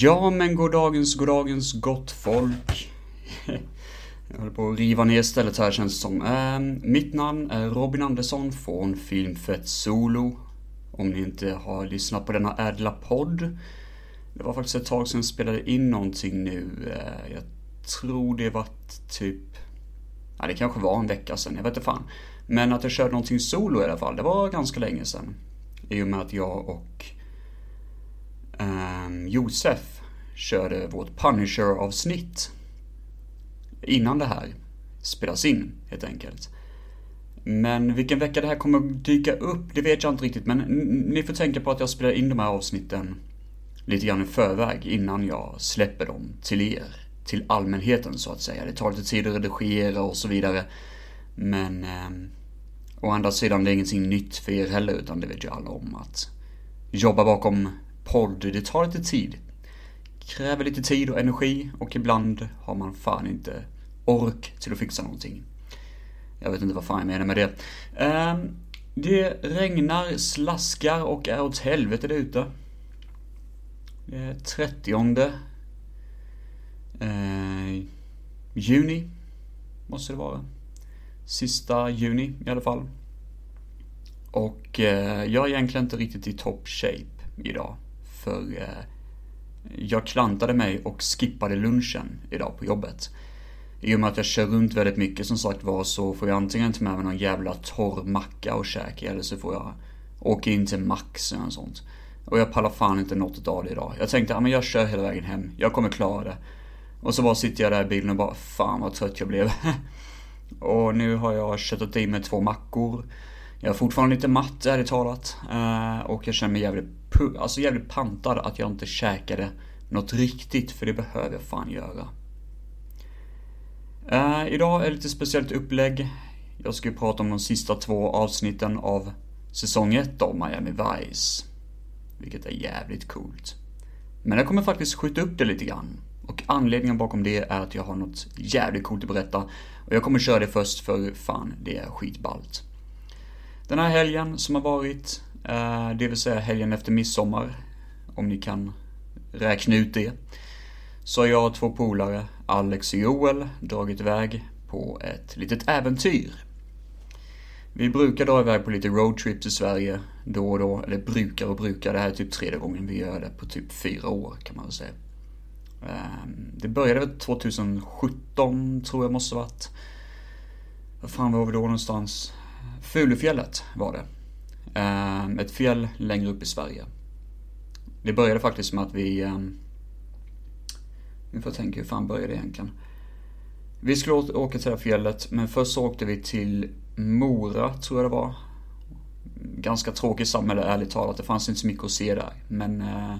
Ja, men goddagens, goddagens gott folk. Jag håller på att riva ner stället här känns det som. Eh, mitt namn är Robin Andersson från Filmfett Solo. Om ni inte har lyssnat på denna ädla podd. Det var faktiskt ett tag sedan jag spelade in någonting nu. Eh, jag tror det var typ... Ja, det kanske var en vecka sedan, jag vet inte fan. Men att jag körde någonting solo i alla fall, det var ganska länge sedan. I och med att jag och um, Josef körde vårt Punisher-avsnitt innan det här spelas in, helt enkelt. Men vilken vecka det här kommer dyka upp, det vet jag inte riktigt. Men ni får tänka på att jag spelar in de här avsnitten lite grann i förväg innan jag släpper dem till er. Till allmänheten så att säga. Det tar lite tid att redigera och så vidare. Men eh, å andra sidan, det är ingenting nytt för er heller, utan det vet ju alla om att jobba bakom podd, det tar lite tid. Kräver lite tid och energi och ibland har man fan inte ork till att fixa någonting. Jag vet inte vad fan jag menar med det. Um, det regnar, slaskar och är åt helvete där ute. Det är 30 eh, juni, måste det vara. Sista juni i alla fall. Och eh, jag är egentligen inte riktigt i top shape idag. För eh, jag klantade mig och skippade lunchen idag på jobbet. I och med att jag kör runt väldigt mycket som sagt var så får jag antingen ta med mig någon jävla torr macka och käka eller så får jag åka in till Max eller något sånt. Och jag pallar fan inte något av det idag. Jag tänkte, ja men jag kör hela vägen hem. Jag kommer klara det. Och så bara sitter jag där i bilen och bara, fan vad trött jag blev. och nu har jag köttat i mig två mackor. Jag är fortfarande lite matt ärligt talat. Eh, och jag känner mig jävligt, alltså jävligt pantad att jag inte käkade något riktigt. För det behöver jag fan göra. Eh, idag är det lite speciellt upplägg. Jag ska ju prata om de sista två avsnitten av säsong 1 av Miami Vice. Vilket är jävligt coolt. Men jag kommer faktiskt skjuta upp det lite grann. Och anledningen bakom det är att jag har något jävligt coolt att berätta. Och jag kommer köra det först för fan, det är skitballt. Den här helgen som har varit, eh, det vill säga helgen efter midsommar, om ni kan räkna ut det. Så har jag och två polare, Alex och Joel, dragit iväg på ett litet äventyr. Vi brukar dra iväg på lite roadtrips i Sverige då och då, eller brukar och brukar, det här är typ tredje gången vi gör det på typ fyra år kan man väl säga. Ehm, det började väl 2017 tror jag måste varit. Vad fan var vi då någonstans? Fulufjället var det. Eh, ett fjäll längre upp i Sverige. Det började faktiskt med att vi... Ehm, nu får jag tänka hur fan började det egentligen? Vi skulle åka till det här fjället, men först så åkte vi till Mora, tror jag det var. Ganska tråkigt samhälle, ärligt talat. Det fanns inte så mycket att se där. Men eh,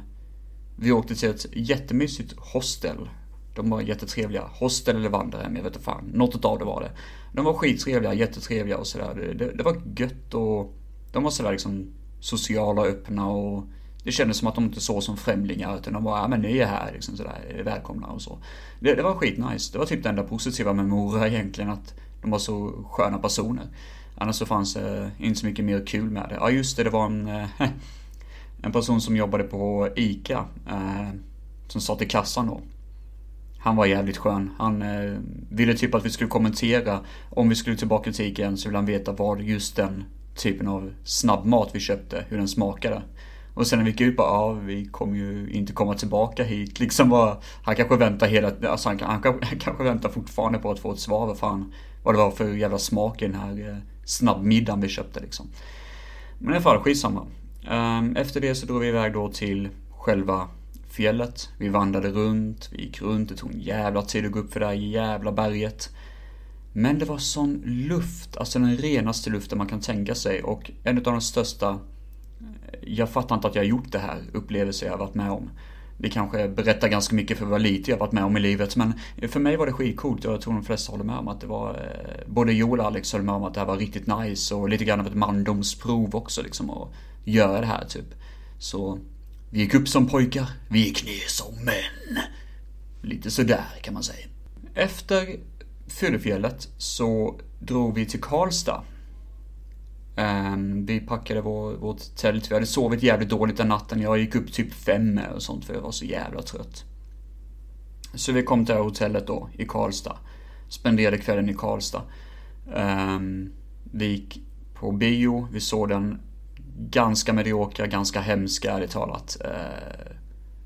vi åkte till ett jättemysigt hostel. De var jättetrevliga. Hostel eller vandrarhem, jag vet inte fan. Något av det var det. De var skittrevliga, jättetrevliga och sådär. Det, det, det, var gött och de var sådär liksom sociala och öppna och det kändes som att de inte såg som främlingar utan de bara ja men ni är här liksom sådär, välkomna och så. Det, det var skitnice. Det var typ det enda positiva med Mora egentligen att de var så sköna personer. Annars så fanns det inte så mycket mer kul med det. Ja just det, det var en, eh, en person som jobbade på ICA. Eh, som satt i kassan då. Han var jävligt skön. Han eh, ville typ att vi skulle kommentera om vi skulle tillbaka till igen så ville han veta vad just den typen av snabbmat vi köpte, hur den smakade. Och sen när vi gick ut bara, ja vi kommer ju inte komma tillbaka hit. Liksom bara, han kanske väntar hela, alltså han, han, han kanske väntar fortfarande på att få ett svar vad fan, vad det var för jävla smak i den här eh, snabbmiddagen vi köpte liksom. Men i alla fall, skitsamma. Um, efter det så drog vi iväg då till själva fjället. Vi vandrade runt, vi gick runt, det tog en jävla tid att gå upp för det här jävla berget. Men det var sån luft, alltså den renaste luften man kan tänka sig och en av de största eh, jag fattar inte att jag har gjort det här, upplevelser jag har varit med om. Det kanske berättar ganska mycket för vad lite jag varit med om i livet, men för mig var det skitcoolt och jag tror de flesta håller med om att det var, eh, både Joel och Alex höll med om att det här var riktigt nice och lite grann av ett mandomsprov också liksom att göra det här typ. Så vi gick upp som pojkar, vi gick ner som män. Lite sådär kan man säga. Efter Fyllefjället så drog vi till Karlstad ehm, vi packade vår, vårt tält. Vi hade sovit jävligt dåligt den natten. Jag gick upp typ fem och sånt för jag var så jävla trött. Så vi kom till hotellet då i Karlstad. Spenderade kvällen i Karlstad. Ehm, vi gick på bio. Vi såg den ganska mediokra, ganska hemska ärligt talat. Eh,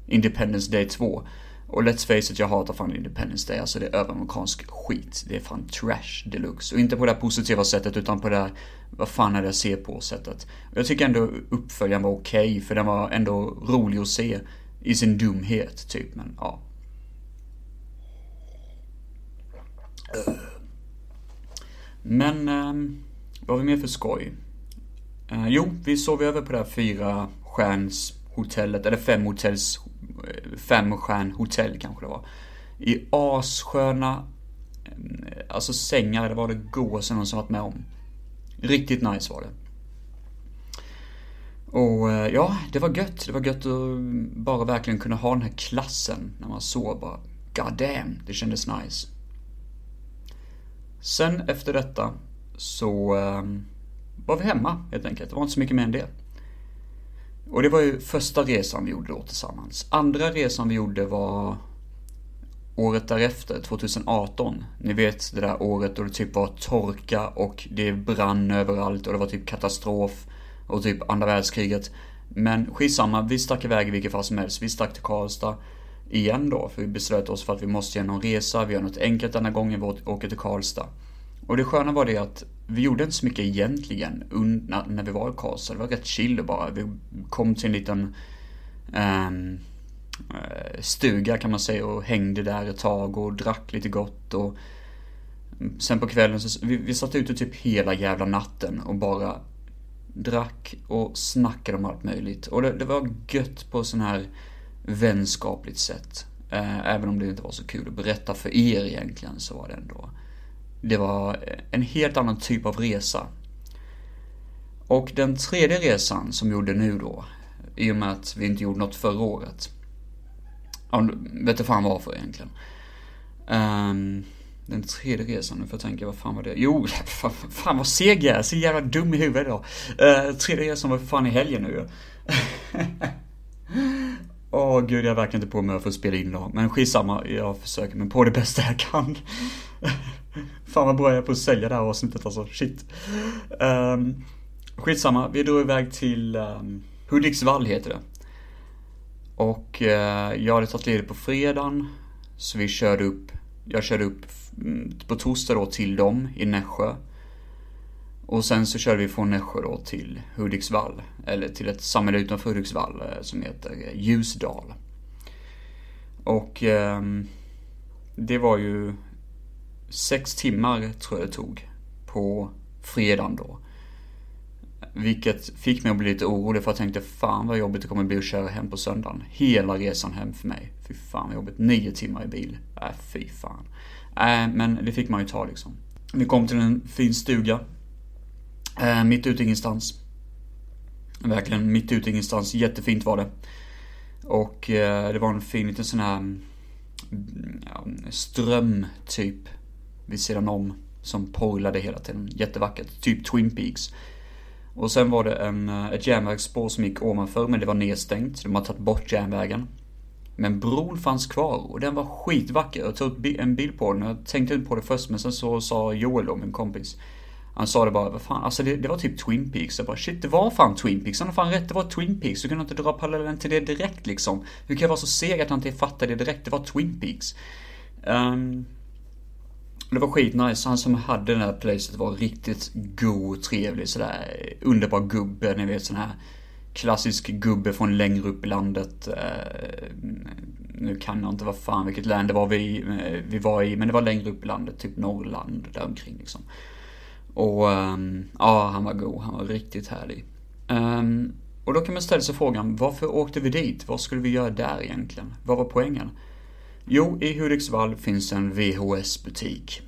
Independence Day 2. Och let's face it, jag hatar fan Independence Day. Alltså det är överamerikansk skit. Det är fan trash deluxe. Och inte på det här positiva sättet utan på det här, vad fan är det jag ser på sättet. Jag tycker ändå uppföljaren var okej, okay, för den var ändå rolig att se i sin dumhet, typ. Men ja. Eh. Men, eh, vad har vi mer för skoj? Eh, jo, vi sov över på det här fyra stjärns hotellet, eller fem hotells eh, kanske det var. I assköna, eh, alltså sängar, det var det godaste någon som varit med om. Riktigt nice var det. Och eh, ja, det var gött. Det var gött att bara verkligen kunna ha den här klassen när man sov bara. God damn, det kändes nice. Sen efter detta så ehm, var vi hemma helt enkelt. Det var inte så mycket mer än det. Och det var ju första resan vi gjorde då tillsammans. Andra resan vi gjorde var året därefter, 2018. Ni vet det där året då det typ var torka och det brann överallt och det var typ katastrof och typ andra världskriget. Men skitsamma, vi stack iväg i vilket fall som helst. Vi stack till Karlstad igen då, för vi beslöt oss för att vi måste göra någon resa. Vi gör något enkelt denna gången, vi åker till Karlstad. Och det sköna var det att vi gjorde inte så mycket egentligen när vi var i Karlstad. Det var rätt chill bara. Vi kom till en liten um, stuga kan man säga och hängde där ett tag och drack lite gott och sen på kvällen så, vi, vi satt ute typ hela jävla natten och bara drack och snackade om allt möjligt. Och det, det var gött på sån här vänskapligt sätt. Eh, även om det inte var så kul att berätta för er egentligen så var det ändå det var en helt annan typ av resa. Och den tredje resan som vi gjorde nu då, i och med att vi inte gjorde något förra året. Ja, vet du fan varför egentligen. Um, den tredje resan, nu får jag tänka, vad fan var det? Jo, fan, fan vad seg jag är, så jävla dum i huvudet idag. Uh, tredje resan var för fan i helgen nu Åh oh, gud, jag är verkligen inte på mig för att spela in idag, Men skitsamma, jag försöker mig på det bästa jag kan. Fan vad bra jag är på att sälja det här avsnittet alltså, shit. Um, skitsamma, vi drog iväg till um, Hudiksvall heter det. Och uh, jag hade tagit ledigt på fredagen. Så vi körde upp, jag körde upp mm, på torsdag då till dem i Nässjö. Och sen så körde vi från Nässjö då till Hudiksvall. Eller till ett samhälle utanför Hudiksvall eh, som heter eh, Ljusdal. Och eh, det var ju sex timmar tror jag det tog på fredagen då. Vilket fick mig att bli lite orolig för jag tänkte fan vad jobbigt det kommer bli att köra hem på söndagen. Hela resan hem för mig. Fy fan vad jobbigt. Nio timmar i bil. Äh, fy fan. Äh, men det fick man ju ta liksom. Vi kom till en fin stuga. Äh, mitt ute i ingenstans. Verkligen mitt ute i ingenstans. Jättefint var det. Och äh, det var en fin liten sån här mm, ja, ström typ vid sidan om som porlade hela tiden. Jättevackert. Typ Twin Peaks. Och sen var det en, eh, ett järnvägsspår som gick ovanför men det var nedstängt. De har tagit bort järnvägen. Men bron fanns kvar och den var skitvacker. Jag tog en bild på den. Jag tänkte inte på det först men sen så sa Joel då, min kompis. Han sa det bara, vad fan, alltså det, det var typ Twin Peaks. Jag bara shit, det var fan Twin Peaks. Han har fan rätt, det var Twin Peaks. Du kunde inte dra parallellen till det direkt liksom. Hur kan jag vara så seg att han inte fattade det direkt? Det var Twin Peaks. Um, det var skitnice. Han som hade det här placet var riktigt god och trevlig sådär. Underbar gubbe, ni vet sån här klassisk gubbe från längre upp i landet. Eh, nu kan jag inte vad fan vilket län det var vi, eh, vi var i, men det var längre upp i landet, typ Norrland där omkring liksom. Och um, ja, han var god, han var riktigt härlig. Um, och då kan man ställa sig frågan, varför åkte vi dit? Vad skulle vi göra där egentligen? Vad var poängen? Jo, i Hudiksvall finns en VHS-butik.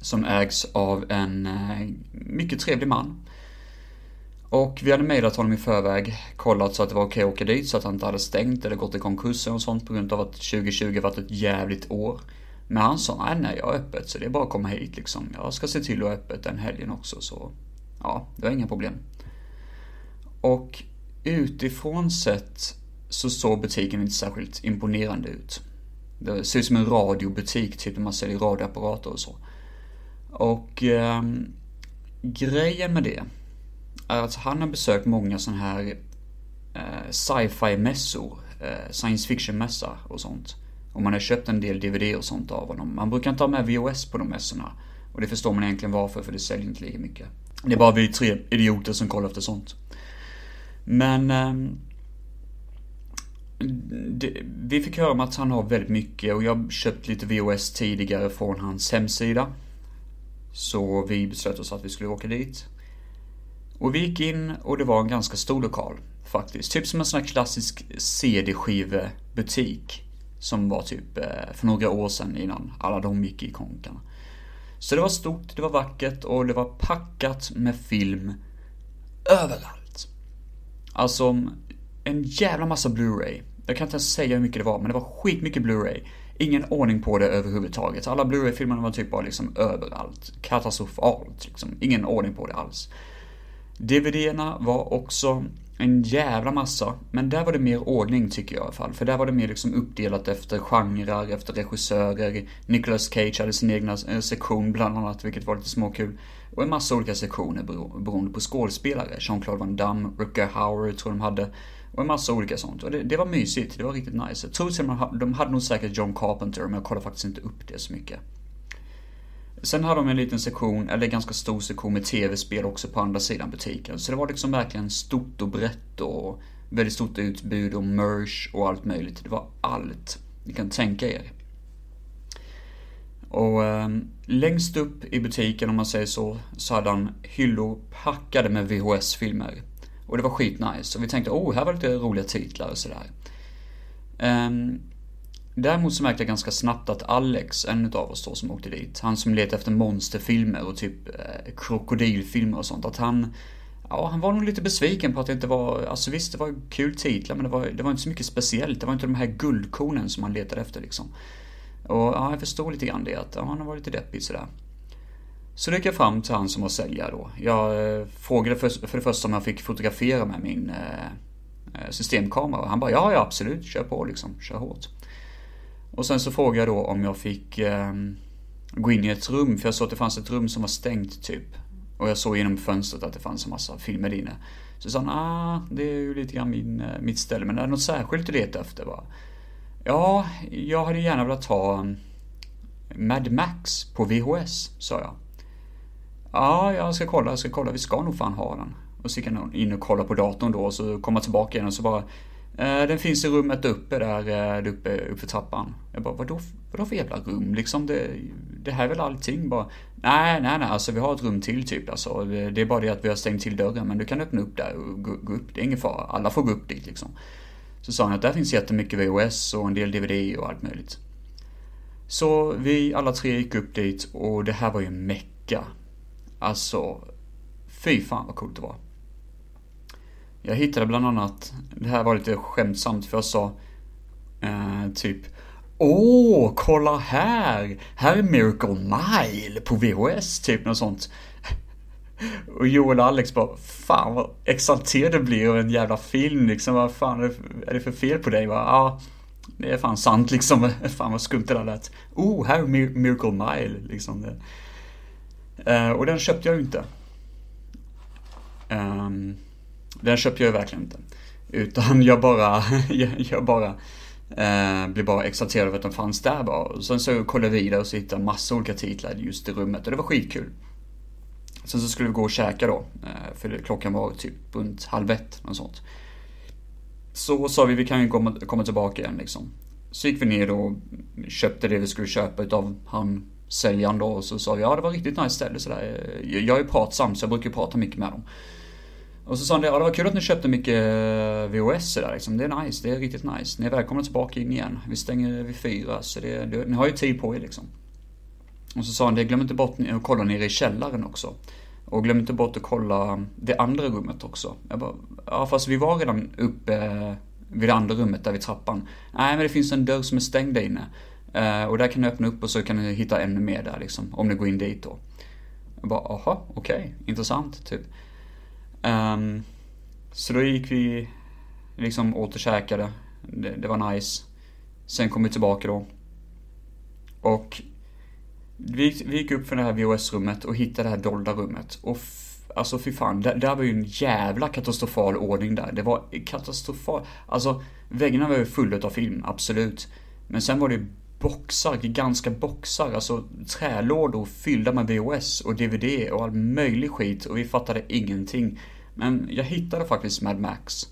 Som ägs av en eh, mycket trevlig man. Och vi hade mejlat honom i förväg, kollat så att det var okej att åka dit, så att han inte hade stängt eller gått i konkurs och sånt på grund av att 2020 varit ett jävligt år. Men han sa, nej nej, jag är öppet så det är bara att komma hit liksom. Jag ska se till att ha öppet den helgen också så Ja, det var inga problem. Och utifrån sett så såg butiken inte särskilt imponerande ut. Det ser ut som en radiobutik, typ när man säljer radioapparater och så. Och eh, grejen med det är att han har besökt många sådana här eh, sci-fi mässor, eh, science fiction mässa och sånt. Och man har köpt en del DVD och sånt av honom. Man brukar inte ha med VOS på de mässorna. Och det förstår man egentligen varför, för det säljer inte lika mycket. Det är bara vi tre idioter som kollar efter sånt. Men... Ehm, det, vi fick höra om att han har väldigt mycket och jag har köpt lite VOS tidigare från hans hemsida. Så vi beslöt oss att vi skulle åka dit. Och vi gick in och det var en ganska stor lokal faktiskt. Typ som en sån här klassisk CD-skivebutik. Som var typ eh, för några år sedan innan alla de gick i konkarna. Så det var stort, det var vackert och det var packat med film överallt. Alltså, en jävla massa Blu-ray. Jag kan inte ens säga hur mycket det var, men det var skitmycket Blu-ray. Ingen ordning på det överhuvudtaget. Alla Blu-ray-filmerna var typ bara liksom överallt. Katastrofalt liksom. Ingen ordning på det alls. DVD-erna var också en jävla massa, men där var det mer ordning tycker jag i alla fall. För där var det mer liksom uppdelat efter genrer, efter regissörer. Nicolas Cage hade sin egna eh, sektion bland annat, vilket var lite småkul. Och en massa olika sektioner beroende på skådespelare. Jean-Claude Van Damme, Rutger Hauer tror de hade. Och en massa olika sånt. Och det, det var mysigt, det var riktigt nice. Jag tror till och de hade nog säkert John Carpenter, men jag kollade faktiskt inte upp det så mycket. Sen hade de en liten sektion, eller ganska stor sektion med tv-spel också på andra sidan butiken. Så det var liksom verkligen stort och brett och väldigt stort utbud och merch och allt möjligt. Det var allt ni kan tänka er. Och eh, längst upp i butiken om man säger så, så hade han hyllor packade med VHS-filmer. Och det var skitnice. Och vi tänkte, oh, här var lite roliga titlar och sådär. Um, Däremot så märkte jag ganska snabbt att Alex, en av oss då som åkte dit, han som letade efter monsterfilmer och typ eh, krokodilfilmer och sånt, att han Ja, han var nog lite besviken på att det inte var, alltså visst det var kul titlar men det var, det var inte så mycket speciellt. Det var inte de här guldkornen som han letade efter liksom. Och ja, jag förstår lite grann det att ja, han var lite deppig sådär. Så gick jag fram till han som var säljare då. Jag eh, frågade för, för det första om jag fick fotografera med min eh, eh, systemkamera han bara ja, ja absolut, kör på liksom, kör hårt. Och sen så frågade jag då om jag fick eh, gå in i ett rum, för jag såg att det fanns ett rum som var stängt typ. Och jag såg genom fönstret att det fanns en massa filmer inne. Så sa han, ah, det är ju lite grann min, eh, mitt ställe, men är det något särskilt du letar efter? Va? Ja, jag hade gärna velat ha mm, Mad Max på VHS, sa jag. Ja, jag ska kolla, jag ska kolla, vi ska nog fan ha den. Och så gick han in och kollade på datorn då och så kom han tillbaka igen och så bara eh, den finns i rummet uppe eh, där, uppe, uppe för trappan. Jag bara, vadå, vadå för jävla rum liksom? Det, det här är väl allting bara? Nej, nej, nej, alltså vi har ett rum till typ alltså. Det är bara det att vi har stängt till dörren, men du kan öppna upp där och gå, gå upp. Det är ingen fara, alla får gå upp dit liksom. Så sa han att där finns jättemycket VHS och en del DVD och allt möjligt. Så vi alla tre gick upp dit och det här var ju mecka. Alltså, fy fan vad coolt det var. Jag hittade bland annat, det här var lite skämtsamt för jag sa eh, typ Åh, kolla här! Här är Miracle Mile på VHS, typ något sånt. Och Joel och Alex bara, fan vad exalterad du blir av en jävla film liksom. Vad fan är det för fel på dig? Ja, ah, det är fan sant liksom. Fan vad skumt det där lät. Oh, här är Miracle Mile liksom. Eh, och den köpte jag ju inte. Eh, den köpte jag ju verkligen inte. Utan jag bara, jag bara eh, blev bara exalterad över att den fanns där bara. Och sen så kollade jag vidare och så hittade jag massa olika titlar just i rummet och det var skitkul. Sen så skulle vi gå och käka då, eh, för klockan var typ runt halv ett, något sånt. Så sa vi, vi kan ju komma, komma tillbaka igen liksom. Så gick vi ner och köpte det vi skulle köpa utav han säljaren då och så sa vi, ja det var riktigt nice ställe sådär. Jag är ju pratsam så jag brukar prata mycket med dem. Och så sa han det, ja det var kul att ni köpte mycket eh, VHS där liksom. Det är nice, det är riktigt nice. Ni är välkomna tillbaka in igen. Vi stänger vid fyra, så det, det, ni har ju tid på er liksom. Och så sa han det, glöm inte bort att kolla nere i källaren också. Och glöm inte bort att kolla det andra rummet också. Jag bara, ja fast vi var redan uppe eh, vid det andra rummet där vid trappan. Nej men det finns en dörr som är stängd där inne. Eh, och där kan du öppna upp och så kan du hitta ännu mer där liksom, om du går in dit då. Jag bara, aha, okej, okay, intressant, typ. Um, så då gick vi liksom åt och käkade. Det, det var nice. Sen kom vi tillbaka då. Och vi, vi gick upp för det här VHS-rummet och hittade det här dolda rummet. Och alltså fy fan, där, där var ju en jävla katastrofal ordning där. Det var katastrofal. Alltså, väggarna var ju fulla av film, absolut. Men sen var det boxar, gigantiska boxar, alltså trälådor fyllda med VHS och DVD och all möjlig skit och vi fattade ingenting. Men jag hittade faktiskt Mad Max,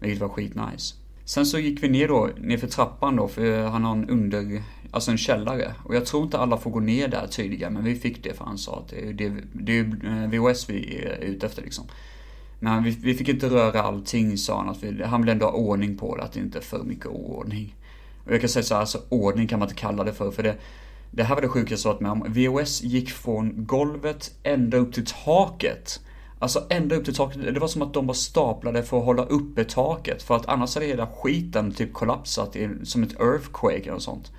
vilket var skitnice. Sen så gick vi ner då, ner för trappan då, för han har en under, alltså en källare. Och jag tror inte alla får gå ner där tydligen, men vi fick det för han sa att det är, det, det är eh, VHS vi är ute efter liksom. Men vi, vi fick inte röra allting sa han, att vi, han vill ändå ha ordning på det, att det inte är för mycket oordning. Och jag kan säga så här, alltså ordning kan man inte kalla det för, för det, det här var det sjukaste jag varit med om. VOS gick från golvet ända upp till taket. Alltså ända upp till taket. Det var som att de var staplade för att hålla uppe taket. För att annars hade hela skiten typ kollapsat i, som ett earthquake eller sånt.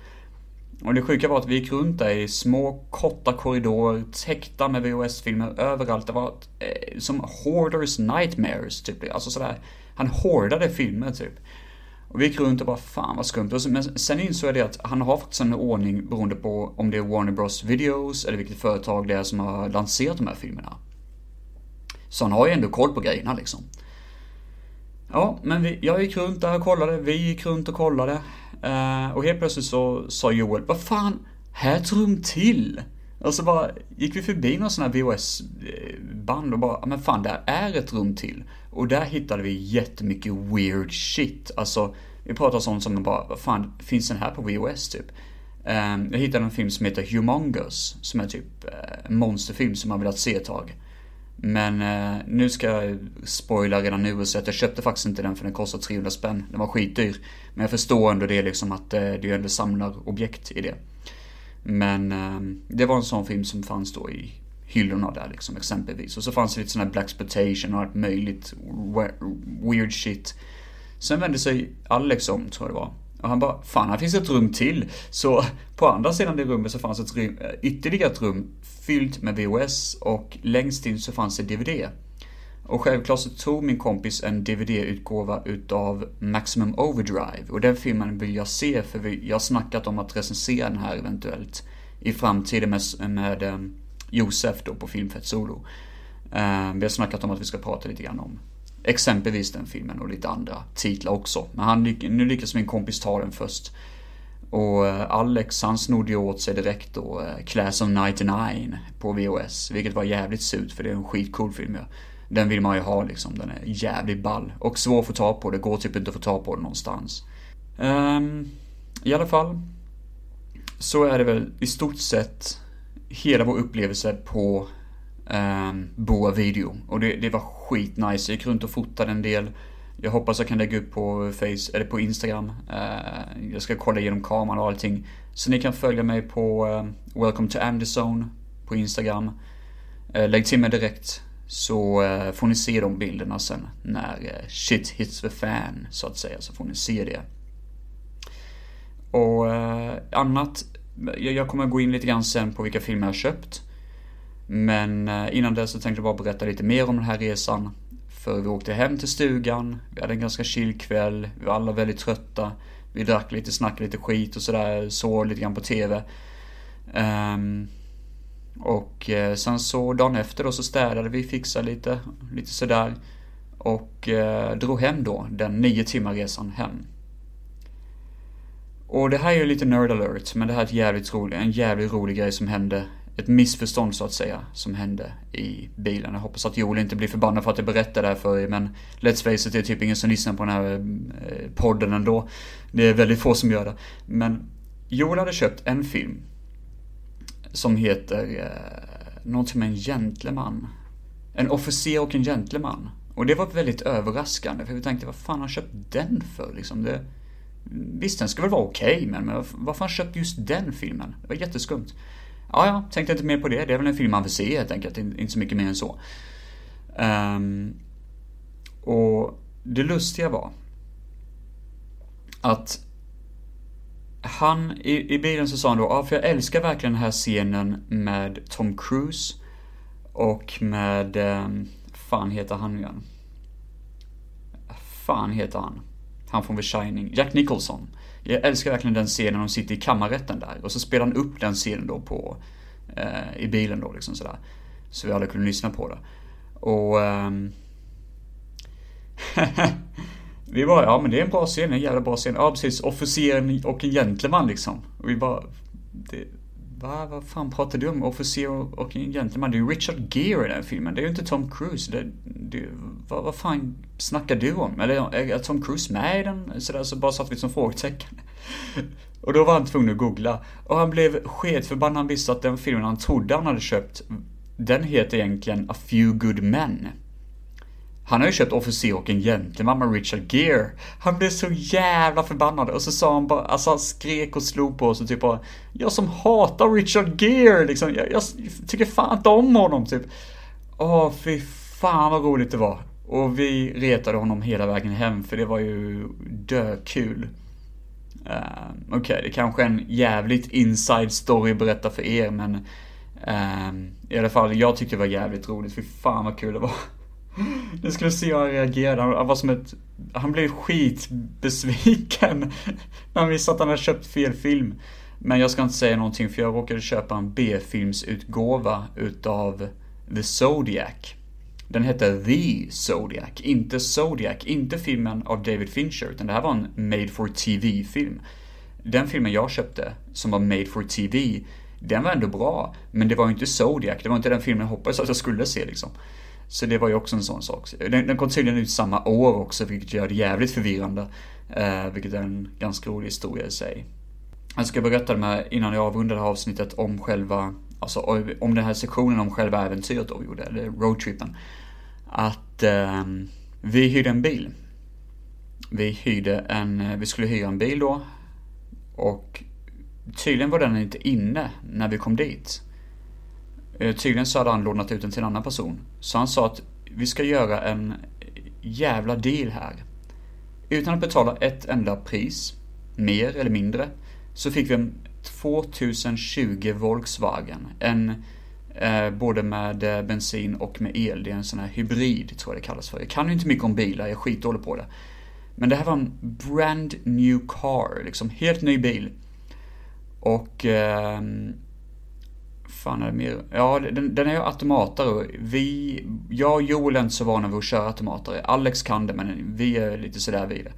Och det sjuka var att vi gick runt där i små korta korridorer täckta med VHS-filmer överallt. Det var eh, som Hoarders Nightmares typ. Alltså sådär. Han hoardade filmer typ. Och vi gick runt och bara fan vad skumt. Men sen insåg jag det att han har faktiskt en ordning beroende på om det är Warner Bros Videos eller vilket företag det är som har lanserat de här filmerna. Så han har ju ändå koll på grejerna liksom. Ja, men vi, jag gick runt där och kollade, vi gick runt och kollade. Eh, och helt plötsligt så sa Joel, vad fan, här är ett rum till! Och så bara gick vi förbi någon sån här VHS-band eh, och bara, ah, men fan, där är ett rum till. Och där hittade vi jättemycket weird shit. Alltså, vi pratar sånt som bara, vad fan, finns den här på VHS typ? Ehm, jag hittade en film som heter Humongous, som är typ en monsterfilm som man velat se ett tag. Men eh, nu ska jag spoila redan nu och säga att jag köpte faktiskt inte den för den kostade 300 spänn. Den var skitdyr. Men jag förstår ändå det liksom att uh, det är ändå samlarobjekt i det. Men eh, det var en sån film som fanns då i hyllorna där liksom exempelvis. Och så fanns det lite sån här blaxploitation och allt möjligt weird shit. Sen vände sig Alex om, tror jag det var. Och han bara, fan här finns ett rum till. Så på andra sidan det rummet så fanns ett rum, eh, ytterligare ett rum fyllt med VHS och längst in så fanns det DVD. Och självklart så tog min kompis en DVD-utgåva utav Maximum Overdrive och den filmen vill jag se för jag har snackat om att recensera den här eventuellt i framtiden med, med eh, Josef då på Filmfett Solo. Eh, vi har snackat om att vi ska prata lite grann om exempelvis den filmen och lite andra titlar också. Men han, nu lyckas min kompis ta den först. Och eh, Alex han snodde ju åt sig direkt då eh, Class of 99 på VHS. Vilket var jävligt surt för det är en skitcool film ja. Den vill man ju ha liksom, den är jävligt ball. Och svår att få tag på, det går typ inte att få tag på den någonstans. Um, I alla fall. Så är det väl i stort sett hela vår upplevelse på um, Boa Video. Och det, det var skitnice. Jag gick runt och fotade en del. Jag hoppas jag kan lägga upp på Face, eller på Instagram. Uh, jag ska kolla igenom kameran och allting. Så ni kan följa mig på uh, Welcome to Anderson på Instagram. Uh, lägg till mig direkt så eh, får ni se de bilderna sen när eh, shit hits the fan så att säga. Så får ni se det. Och eh, annat jag kommer gå in lite grann sen på vilka filmer jag köpt. Men eh, innan dess så tänkte jag bara berätta lite mer om den här resan. För vi åkte hem till stugan, vi hade en ganska chill kväll, vi var alla väldigt trötta. Vi drack lite, snackade lite skit och sådär, såg lite grann på TV. Um, ehm, och eh, sen så dagen efter då så städade vi, fixade lite, lite sådär. Och eh, drog hem då, den nio timmar resan hem. Och det här är ju lite nerd alert, men det här är ett jävligt rolig, en jävligt rolig grej som hände. Ett missförstånd så att säga, som hände i bilen. Jag hoppas att Joel inte blir förbannad för att jag berättar det här för er, men Let's face it, det är typ ingen som lyssnar på den här eh, podden ändå. Det är väldigt få som gör det. Men Joel hade köpt en film som heter eh, någonting med en gentleman. En officer och en gentleman. Och det var väldigt överraskande, för vi tänkte vad fan har han köpt den för liksom? Det, Visst, den ska väl vara okej, okay, men varför har han köpt just den filmen? Det var jätteskumt. Ja, ja, tänkte inte mer på det. Det är väl en film man vill se helt enkelt, inte så mycket mer än så. Um, och det lustiga var att han, i, i bilen så sa han då, ja för jag älskar verkligen den här scenen med Tom Cruise Och med, eh, fan heter han igen? Fan heter han? Han från The Shining. Jack Nicholson. Jag älskar verkligen den scenen när de sitter i kammarrätten där. Och så spelar han upp den scenen då på, eh, i bilen då liksom sådär. Så vi alla kunde lyssna på det. Och... Eh, vi bara, ja men det är en bra scen, en jävla bra scen. Ja precis, officeren och en gentleman liksom. Och vi bara, det, va, vad fan pratar du om? Officer och en gentleman? Det är ju Richard Gere i den filmen. Det är ju inte Tom Cruise. Det, det, vad, vad fan snackar du om? Eller är Tom Cruise med i den? Sådär, så bara satt vi som frågetecken. Och då var han tvungen att googla. Och han blev sketförbannad. Han visste att den filmen han trodde han hade köpt, den heter egentligen A Few Good Men. Han har ju köpt Officer och en gentleman med Richard Gere. Han blev så jävla förbannad och så sa han bara, alltså han skrek och slog på oss och typ bara, jag som hatar Richard Gere liksom, jag, jag tycker fan inte om honom typ. Åh, fy fan vad roligt det var. Och vi retade honom hela vägen hem för det var ju dökul. Uh, Okej, okay, det kanske är en jävligt inside story att berätta för er men uh, i alla fall, jag tyckte det var jävligt roligt. Fy fan vad kul det var. Nu ska vi se hur han reagerade. Han var som ett... Han blev skitbesviken när han visste att han hade köpt fel film. Men jag ska inte säga någonting för jag råkade köpa en B-filmsutgåva utav The Zodiac. Den hette The Zodiac, inte Zodiac, inte filmen av David Fincher, utan det här var en made for TV-film. Den filmen jag köpte, som var made for TV, den var ändå bra, men det var ju inte Zodiac, det var inte den filmen jag hoppades att jag skulle se liksom. Så det var ju också en sån sak. Den, den kom tydligen ut samma år också, vilket gör det jävligt förvirrande. Eh, vilket är en ganska rolig historia i sig. Jag ska berätta det här innan jag avrundar det här avsnittet om själva, alltså om den här sektionen om själva äventyret då vi gjorde, eller roadtrippen. Att eh, vi hyrde en bil. Vi hyrde en, vi skulle hyra en bil då. Och tydligen var den inte inne när vi kom dit. Eh, tydligen så hade han lånat ut den till en annan person. Så han sa att vi ska göra en jävla deal här. Utan att betala ett enda pris, mer eller mindre, så fick vi en 2020 Volkswagen. En eh, både med eh, bensin och med el. Det är en sån här hybrid, tror jag det kallas för. Jag kan ju inte mycket om bilar, jag är skitdålig på det. Men det här var en brand new car, liksom helt ny bil. Och eh, fan är det mer? Ja, den, den är ju automatare. Vi, jag och Joel är inte så vana vid att köra automatare. Alex kan det, men vi är lite sådär vid det.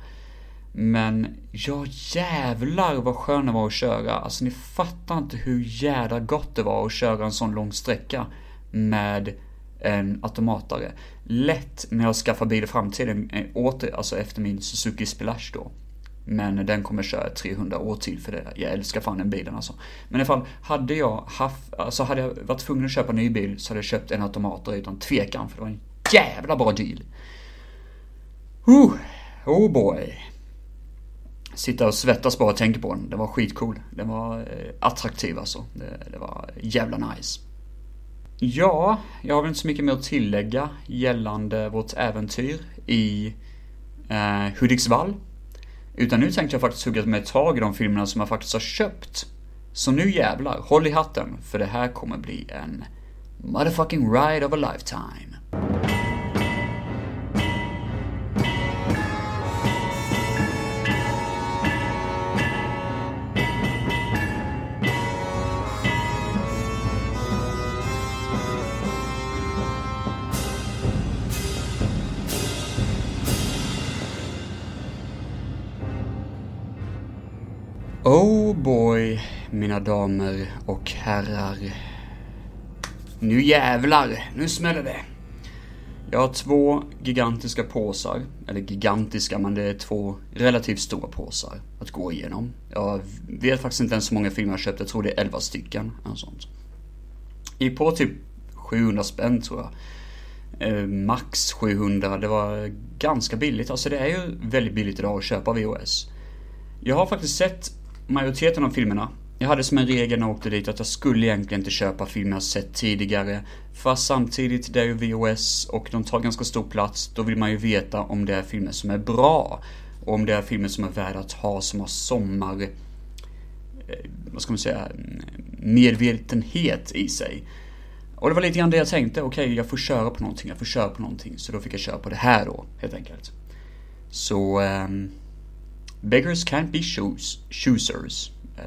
Men ja jävlar vad skön det var att köra. Alltså ni fattar inte hur jävla gott det var att köra en sån lång sträcka med en automatare. Lätt när jag skaffar bil i framtiden, eh, åter, alltså efter min Suzuki Splash då. Men den kommer köra 300 år till för det. Jag älskar fan den bilen alltså. Men i alla fall, hade jag haft, alltså hade jag varit tvungen att köpa en ny bil så hade jag köpt en automat utan tvekan för det var en jävla bra deal. Oh, oh boy. Sitta och svettas bara och tänka på den. Den var skitcool. Den var eh, attraktiv alltså. Det, det var jävla nice. Ja, jag har väl inte så mycket mer att tillägga gällande vårt äventyr i eh, Hudiksvall. Utan nu tänkte jag faktiskt hugga mig tag i de filmerna som jag faktiskt har köpt. Så nu jävlar, håll i hatten, för det här kommer bli en motherfucking ride of a lifetime. Mina damer och herrar. Nu jävlar, nu smäller det. Jag har två gigantiska påsar, eller gigantiska, men det är två relativt stora påsar att gå igenom. Jag vet faktiskt inte ens hur många filmer jag köpt, jag tror det är 11 stycken. Eller sånt. I på typ 700 spänn tror jag. Eh, max 700, det var ganska billigt. Alltså det är ju väldigt billigt idag att köpa VHS. Jag har faktiskt sett majoriteten av filmerna. Jag hade som en regel när jag åkte dit att jag skulle egentligen inte köpa filmer jag sett tidigare. Fast samtidigt, det är ju VOS och de tar ganska stor plats. Då vill man ju veta om det är filmer som är bra. Och om det är filmer som är värda att ha, som har sommar... Eh, vad ska man säga? Mm, medvetenhet i sig. Och det var lite grann det jag tänkte, okej okay, jag får köra på någonting, jag får köra på någonting. Så då fick jag köra på det här då, helt enkelt. Så... Um, beggars can't be choos choosers. Eh,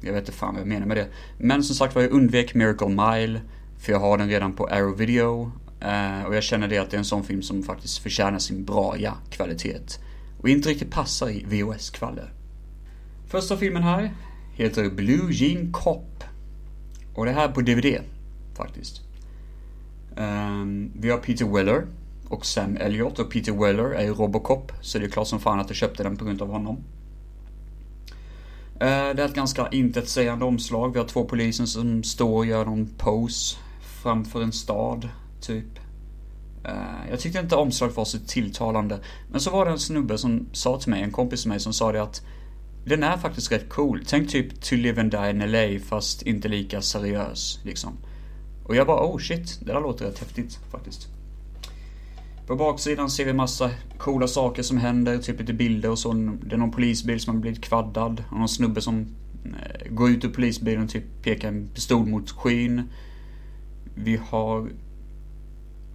jag vet inte fan vad jag menar med det. Men som sagt var, jag undvek Miracle Mile. För jag har den redan på Arrow Video. Eh, och jag känner det att det är en sån film som faktiskt förtjänar sin braja kvalitet. Och inte riktigt passar i VHS-kvaller. Första filmen här heter Blue Jean Cop. Och det här är på DVD, faktiskt. Ehm, vi har Peter Weller och Sam Elliot och Peter Weller är ju Robocop, så det är klart som fan att jag köpte den på grund av honom. Eh, det är ett ganska intetsägande omslag. Vi har två poliser som står och gör någon pose framför en stad, typ. Eh, jag tyckte inte omslaget var så tilltalande. Men så var det en snubbe som sa till mig, en kompis till mig, som sa det att den är faktiskt rätt cool. Tänk typ To Live and Die in LA fast inte lika seriös liksom. Och jag bara oh shit, det där låter rätt häftigt faktiskt. På baksidan ser vi massa coola saker som händer, typ lite bilder och så. Det är någon polisbil som har blivit kvaddad. Och någon snubbe som eh, går ut ur polisbilen och typ pekar en pistol mot skyn. Vi har...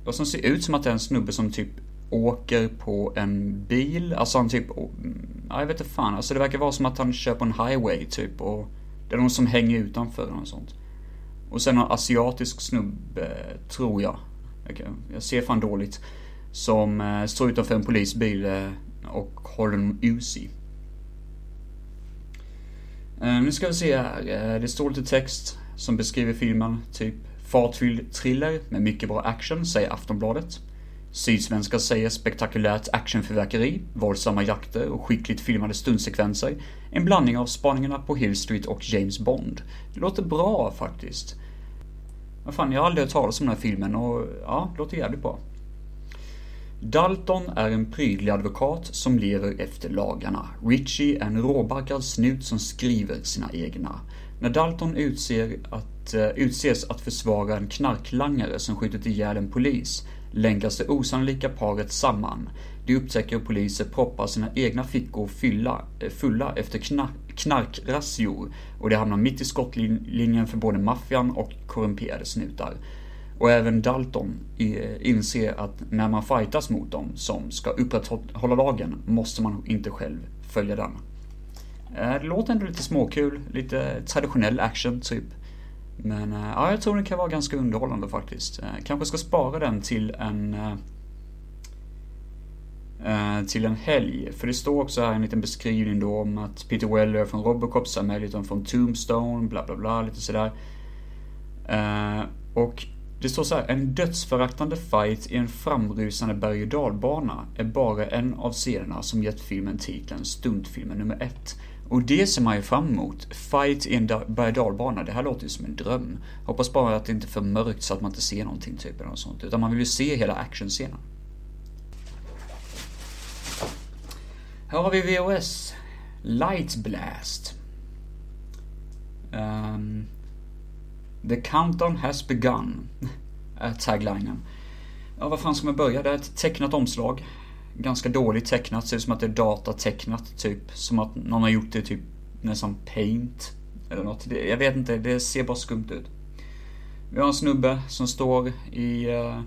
Vad som ser ut som att det är en snubbe som typ åker på en bil. Alltså han typ, ja, mm, jag vet inte fan. Alltså det verkar vara som att han kör på en highway typ och det är någon som hänger utanför och sånt. Och sen någon asiatisk snubbe, tror jag. Jag ser fan dåligt. Som eh, står utanför en polisbil eh, och håller en Uzi. Eh, nu ska vi se här. Det står lite text som beskriver filmen. Typ fartfylld thriller med mycket bra action, säger Aftonbladet. Sydsvenska säger spektakulärt actionfyrverkeri, våldsamma jakter och skickligt filmade stundsekvenser. En blandning av spaningarna på Hill Street och James Bond. Det låter bra faktiskt. Vad fan, jag har aldrig hört talas om den här filmen och ja, det låter jävligt bra. Dalton är en prydlig advokat som lever efter lagarna. Richie är en råbarkad snut som skriver sina egna. När Dalton utser att, uh, utses att försvara en knarklangare som skjutit ihjäl en polis länkas det osannolika paret samman. De upptäcker hur poliser proppar sina egna fickor fylla, eh, fulla efter knark, knarkrazzior och de hamnar mitt i skottlinjen för både maffian och korrumperade snutar. Och även Dalton inser att när man fightas mot dem som ska upprätthålla lagen måste man inte själv följa den. Eh, det låter ändå lite småkul, lite traditionell action typ. Men eh, ja, jag tror den kan vara ganska underhållande faktiskt. Eh, kanske ska spara den till en till en helg. För det står också här en liten beskrivning då om att Peter Weller från Robocop, Sam Elliot från Tombstone, bla bla bla, lite sådär. och det står så här, en dödsföraktande fight i en framrusande berg och dalbana är bara en av scenerna som gett filmen titeln Stuntfilmen nummer ett. Och det ser man ju fram emot. Fight i en berg och dalbana, det här låter ju som en dröm. Hoppas bara att det inte är för mörkt så att man inte ser någonting typ eller något sånt. Utan man vill ju se hela actionscenen. Här har vi VOS. Light Blast. Um, The countdown has begun. Är taglinen. Ja, vad fan ska man börja? Det är ett tecknat omslag. Ganska dåligt tecknat, ser ut som att det är datatecknat typ. Som att någon har gjort det typ nästan paint. Eller något. Jag vet inte, det ser bara skumt ut. Vi har en snubbe som står i eh,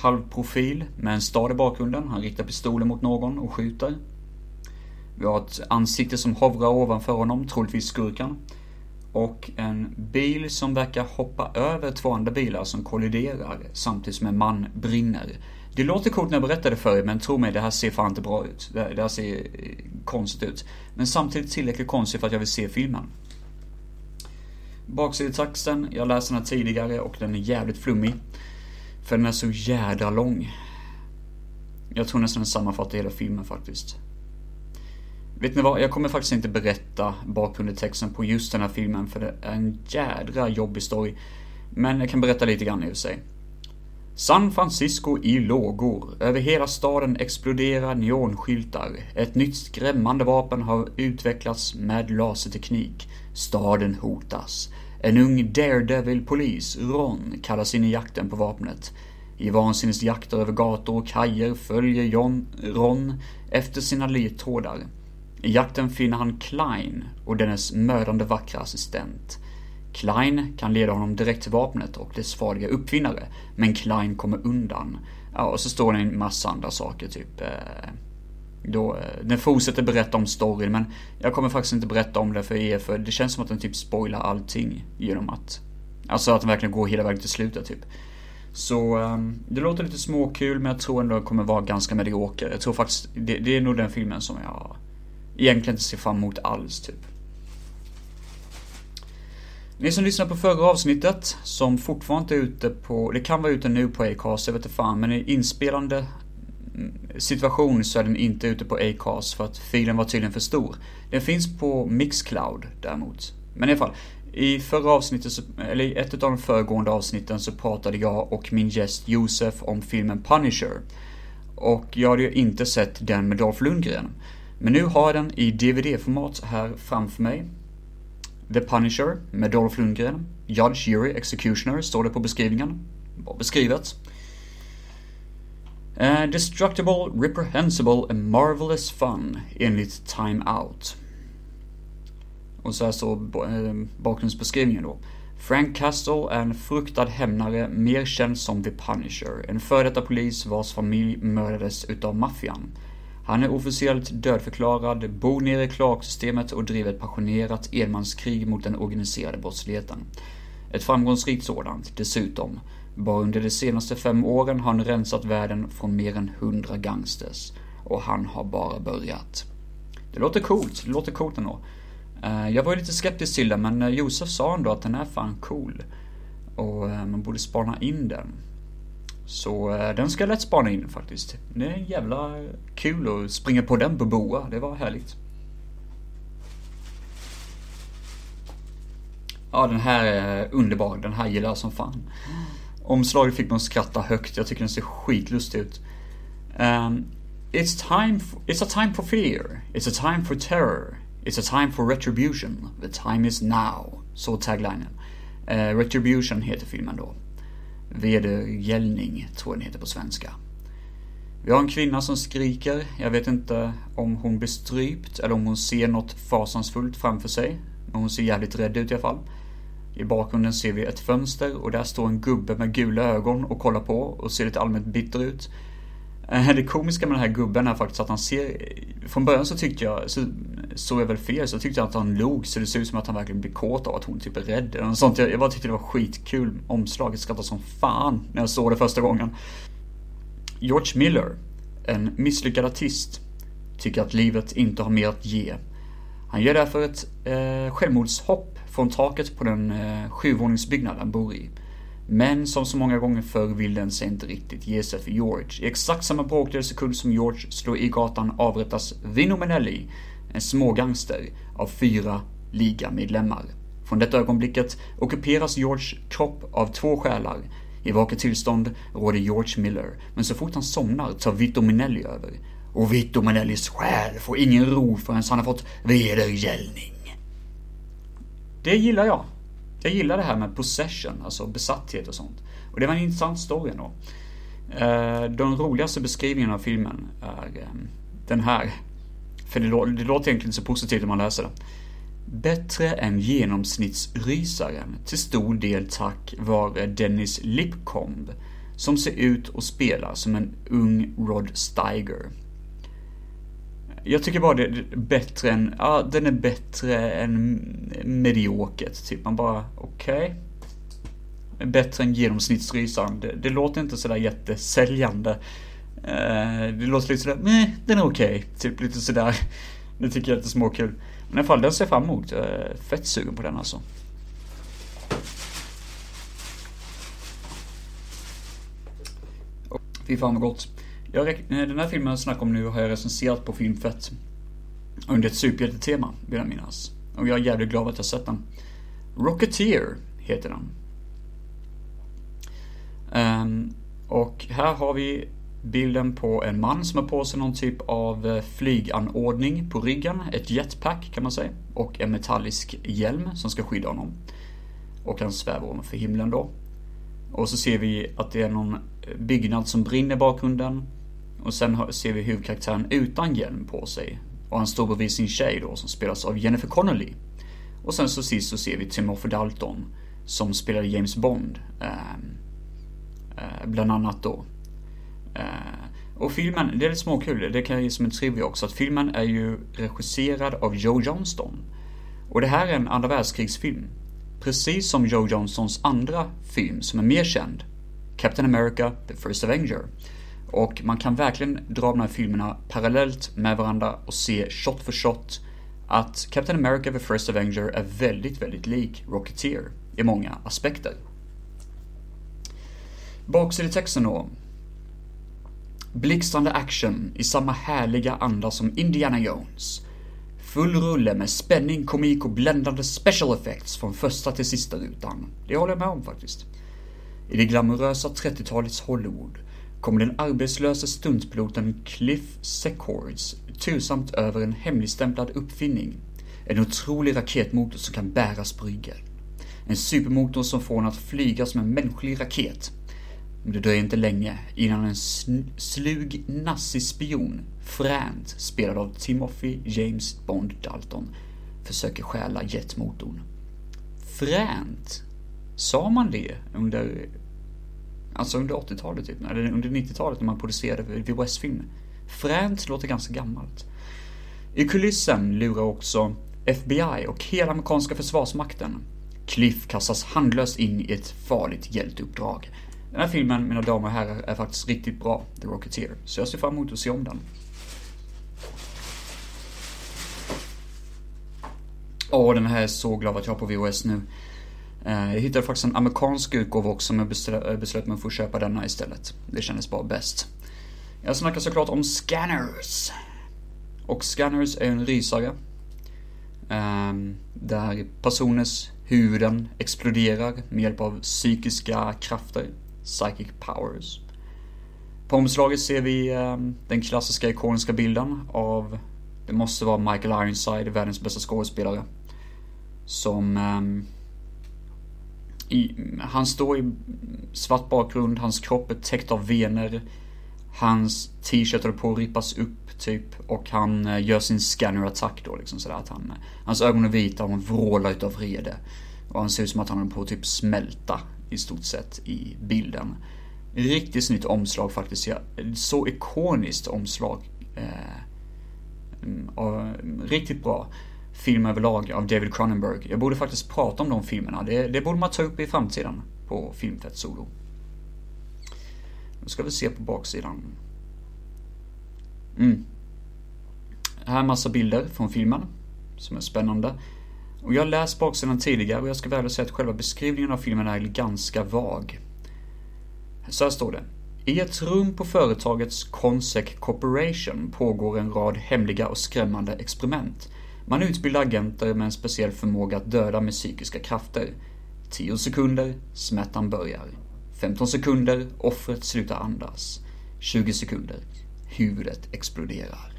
halvprofil med en stad i bakgrunden. Han riktar pistolen mot någon och skjuter. Vi har ett ansikte som hovrar ovanför honom, troligtvis skurken och en bil som verkar hoppa över två andra bilar som kolliderar samtidigt som en man brinner. Det låter coolt när jag berättar det för er, men tro mig, det här ser fan inte bra ut. Det, det här ser eh, konstigt ut. Men samtidigt tillräckligt konstigt för att jag vill se filmen. Baksidetexten, jag läste den här tidigare och den är jävligt flummig. För den är så jädra lång. Jag tror nästan den sammanfattar hela filmen faktiskt. Vet ni vad, jag kommer faktiskt inte berätta bakgrundstexten på just den här filmen för det är en jädra jobbig story. Men jag kan berätta lite grann i och för sig. San Francisco i lågor. Över hela staden exploderar neonskyltar. Ett nytt skrämmande vapen har utvecklats med laserteknik. Staden hotas. En ung daredevil-polis, Ron, kallas in i jakten på vapnet. I vansinnesjakter över gator och kajer följer John, Ron efter sina ledtrådar. I jakten finner han Klein och dennes mördande vackra assistent. Klein kan leda honom direkt till vapnet och dess farliga uppfinnare, men Klein kommer undan. Ja, och så står det en massa andra saker, typ... Eh, då, eh, den fortsätter berätta om storyn, men jag kommer faktiskt inte berätta om det för er, för det känns som att den typ spoilar allting genom att... Alltså att den verkligen går hela vägen till slutet, typ. Så ehm, det låter lite småkul, men jag tror ändå det kommer vara ganska medioker. Jag tror faktiskt, det, det är nog den filmen som jag egentligen inte ser fram emot alls, typ. Ni som lyssnade på förra avsnittet, som fortfarande inte är ute på, det kan vara ute nu på Acast, jag vet inte fan, men i inspelande situation så är den inte ute på Acast för att filen var tydligen för stor. Den finns på Mixcloud däremot. Men i alla fall, i förra avsnittet, eller i ett av de föregående avsnitten så pratade jag och min gäst Josef om filmen Punisher. Och jag hade ju inte sett den med Dolph Lundgren. Men nu har jag den i DVD-format här framför mig. The Punisher med Dolph Lundgren. Judge, Jury, Executioner står det på beskrivningen. Bra beskrivet. Uh, destructible, reprehensible and marvelous fun enligt Time Out. Och så här står eh, bakgrundsbeskrivningen då. Frank Castle är en fruktad hämnare, mer känd som The Punisher, en före detta polis vars familj mördades utav maffian. Han är officiellt dödförklarad, bor nere i Clark-systemet och driver ett passionerat enmanskrig mot den organiserade brottsligheten. Ett framgångsrikt sådant, dessutom. Bara under de senaste fem åren har han rensat världen från mer än hundra gangsters. Och han har bara börjat. Det låter coolt, det låter coolt ändå. Eh, jag var lite skeptisk till den, men eh, Josef sa ändå att den är fan cool. Och eh, man borde spana in den. Så eh, den ska jag lätt spana in faktiskt. Det är jävla kul att springa på den på boa, det var härligt. Ja, den här är underbar. Den här gillar jag som fan. Omslaget fick man skratta högt. Jag tycker den ser skitlustig ut. Um, it's time, for, it's a time for fear. It's a time for terror. It's a time for retribution. The time is now. Så taglinen. Uh, eh, retribution heter filmen då. Vedergällning tror jag den heter på svenska. Vi har en kvinna som skriker. Jag vet inte om hon blir strypt eller om hon ser något fasansfullt framför sig. Men hon ser jävligt rädd ut i alla fall. I bakgrunden ser vi ett fönster och där står en gubbe med gula ögon och kollar på och ser lite allmänt bitter ut. Eh, det komiska med den här gubben är faktiskt att han ser... Från början så tyckte jag, så såg jag väl fel, så tyckte jag att han log så det ser ut som att han verkligen blir kåt av att hon typ är rädd eller sånt. Jag, jag bara tyckte det var skitkul. Omslaget skrattade som fan när jag såg det första gången. George Miller, en misslyckad artist, tycker att livet inte har mer att ge. Han gör därför ett eh, självmordshopp från taket på den eh, sjuvåningsbyggnad han bor i. Men som så många gånger förr vill den sig inte riktigt ge sig för George. I exakt samma bråkdel sekund som George slår i gatan avrättas Vino Menelli, en smågangster, av fyra ligamedlemmar. Från detta ögonblicket ockuperas George kropp av två själar. I vaket tillstånd råder George Miller, men så fort han somnar tar Vito Minelli över. Och Vito Minellis själ får ingen ro förrän han har fått vedergällning. Det gillar jag. Jag gillar det här med possession, alltså besatthet och sånt. Och det var en intressant story ändå. Eh, de den roligaste beskrivningen av filmen är eh, den här. För det, det låter egentligen inte så positivt när man läser det. Bättre än genomsnittsrysaren, till stor del tack vare Dennis Lipcomb, som ser ut och spelar som en ung Rod Steiger. Jag tycker bara det är bättre än, ja den är bättre än mediokert. Typ man bara, okej. Okay. Bättre än genomsnittsrysaren. Det, det låter inte sådär jättesäljande. Uh, det låter lite sådär, nej den är okej. Okay. Typ lite sådär. Det tycker jag är lite småkul. Men i alla fall, den ser jag fram emot. Jag är fett sugen på den alltså. Fy fan vad gott. Jag, eh, den här filmen jag snackar om nu har jag recenserat på Filmfett. Under ett superhjältetema, vill jag minnas. Och jag är jävligt glad att jag sett den. Rocketeer heter den. Um, och här har vi bilden på en man som har på sig någon typ av eh, flyganordning på ryggen. Ett jetpack kan man säga. Och en metallisk hjälm som ska skydda honom. Och han svävar ovanför himlen då. Och så ser vi att det är någon eh, byggnad som brinner i bakgrunden. Och sen ser vi huvudkaraktären utan hjälm på sig. Och han står bredvid sin tjej då som spelas av Jennifer Connelly. Och sen så sist så ser vi Timothy Dalton som spelade James Bond. Eh, eh, bland annat då. Eh, och filmen, det är lite småkul, det kan jag ge som en trivia också, att filmen är ju regisserad av Joe Johnston. Och det här är en andra världskrigsfilm. Precis som Joe Johnstons andra film som är mer känd, Captain America, The First Avenger. Och man kan verkligen dra de här filmerna parallellt med varandra och se shot för shot att Captain America, The First Avenger är väldigt, väldigt lik Rocketeer i många aspekter. Baksidetexten då. Blixtrande action i samma härliga anda som Indiana Jones. Full rulle med spänning, komik och bländande special effects från första till sista rutan. Det håller jag med om faktiskt. I det glamorösa 30-talets Hollywood kommer den arbetslöse stuntpiloten Cliff Secords tursamt över en hemligstämplad uppfinning. En otrolig raketmotor som kan bäras på ryggen. En supermotor som får honom att flyga som en mänsklig raket men det dröjer inte länge innan en slug nazispion, fränt spelad av Timothy James Bond Dalton, försöker stjäla jetmotorn. Fränt? Sa man det under, alltså under 80-talet typ, eller under 90-talet när man producerade VHS-filmer. Fränt låter ganska gammalt. I kulissen lurar också FBI och hela amerikanska försvarsmakten. Cliff kastas handlöst in i ett farligt hjälteuppdrag den här filmen, mina damer och herrar, är faktiskt riktigt bra, The Rocketeer. Så jag ser fram emot att se om den. Åh, den här är så glad att jag har på VHS nu. Eh, jag hittade faktiskt en amerikansk utgåva också, men beslöt mig för att köpa denna istället. Det kändes bara bäst. Jag snackar såklart om Scanners. Och Scanners är en rysare. Ehm, där personers huvuden exploderar med hjälp av psykiska krafter. Psychic Powers. På omslaget ser vi ehm, den klassiska ikoniska bilden av, det måste vara Michael Ironside, världens bästa skådespelare. Som, ehm, i, han står i svart bakgrund, hans kropp är täckt av vener. Hans t-shirt håller på att rippas upp typ och han eh, gör sin scanner-attack då liksom sådär att han, eh, hans ögon är vita och han vrålar utav vrede. Och han ser ut som att han håller på att typ smälta i stort sett i bilden. Riktigt snyggt omslag faktiskt. Så ikoniskt omslag. Eh, mm, och mm, riktigt bra film överlag av David Cronenberg. Jag borde faktiskt prata om de filmerna. Det, det borde man ta upp i framtiden på Filmfett Solo. Nu ska vi se på baksidan. Mm. Här är massa bilder från filmen som är spännande. Och jag har läst baksidan tidigare och jag ska väl säga att själva beskrivningen av filmen är ganska vag. Så här står det. I ett rum på företagets Consec Corporation pågår en rad hemliga och skrämmande experiment. Man utbildar agenter med en speciell förmåga att döda med psykiska krafter. 10 sekunder, smärtan börjar. 15 sekunder, offret slutar andas. 20 sekunder, huvudet exploderar.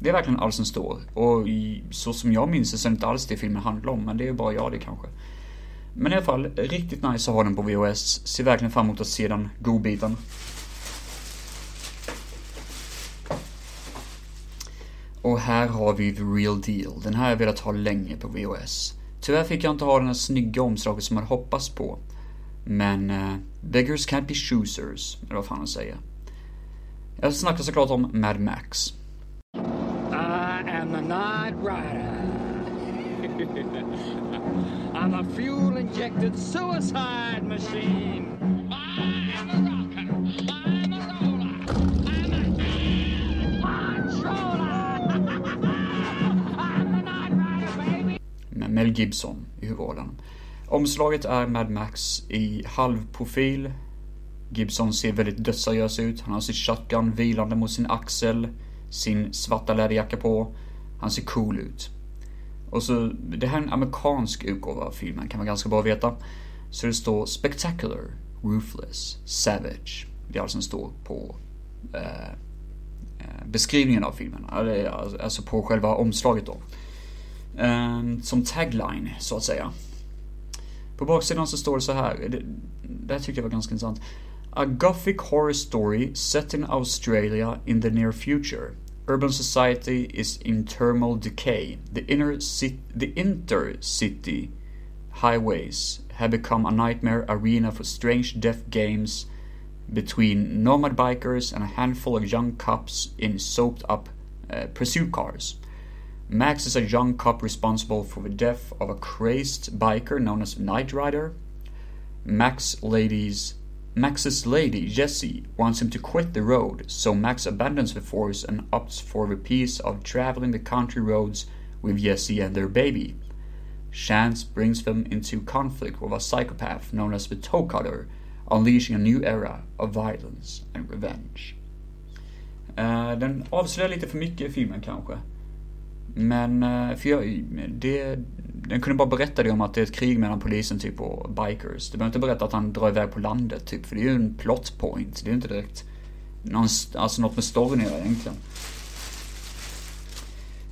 Det är verkligen allt som står. Och så som jag minns det så är det inte alls det filmen handlar om, men det är bara jag det kanske. Men i alla fall, riktigt nice att ha den på VHS. Ser verkligen fram emot att se den godbiten. Och här har vi The Real Deal. Den här har jag velat ha länge på VHS. Tyvärr fick jag inte ha den här snygga omslaget som jag hoppats på. Men uh, beggars can't be choosers, eller vad fan han säger. Jag snackar såklart om Mad Max am the Night Rider. I'm a fuel injected suicide machine. Mel Gibson i huvudrollen. Omslaget är Mad Max i halvprofil. Gibson ser väldigt dödsseriös ut. Han har sitt shotgun vilande mot sin axel, sin svarta läderjacka på han ser cool ut. Och så, det här är en amerikansk utgåva av filmen, kan man ganska bra veta. Så det står Spectacular, Ruthless, Savage. Det är allt som står på eh, eh beskrivningen av filmen. Alltså, alltså på själva omslaget då. Eh, som tagline, så att säga. På baksidan så står det så här, det, det här tyckte jag var ganska intressant. A gothic horror story set in Australia in the near future. Urban society is in thermal decay. The inner city, the intercity highways have become a nightmare arena for strange death games between nomad bikers and a handful of young cops in soaped up uh, eh, pursuit cars. Max is a young cop responsible for the death of a crazed biker known as Night Rider. Max ladies Max's lady, Jessie, wants him to quit the road, so Max abandons the force and opts for the peace of traveling the country roads with Jessie and their baby. Chance brings them into conflict with a psychopath known as the Toe Cutter, unleashing a new era of violence and revenge. Uh, den avslöjar lite för mycket i filmen kanske. Men, eh, för jag, det, den kunde bara berätta det om att det är ett krig mellan polisen typ och bikers. Det behöver inte berätta att han drar iväg på landet typ, för det är ju en plot point. Det är ju inte direkt någon, alltså något med storyn att göra egentligen.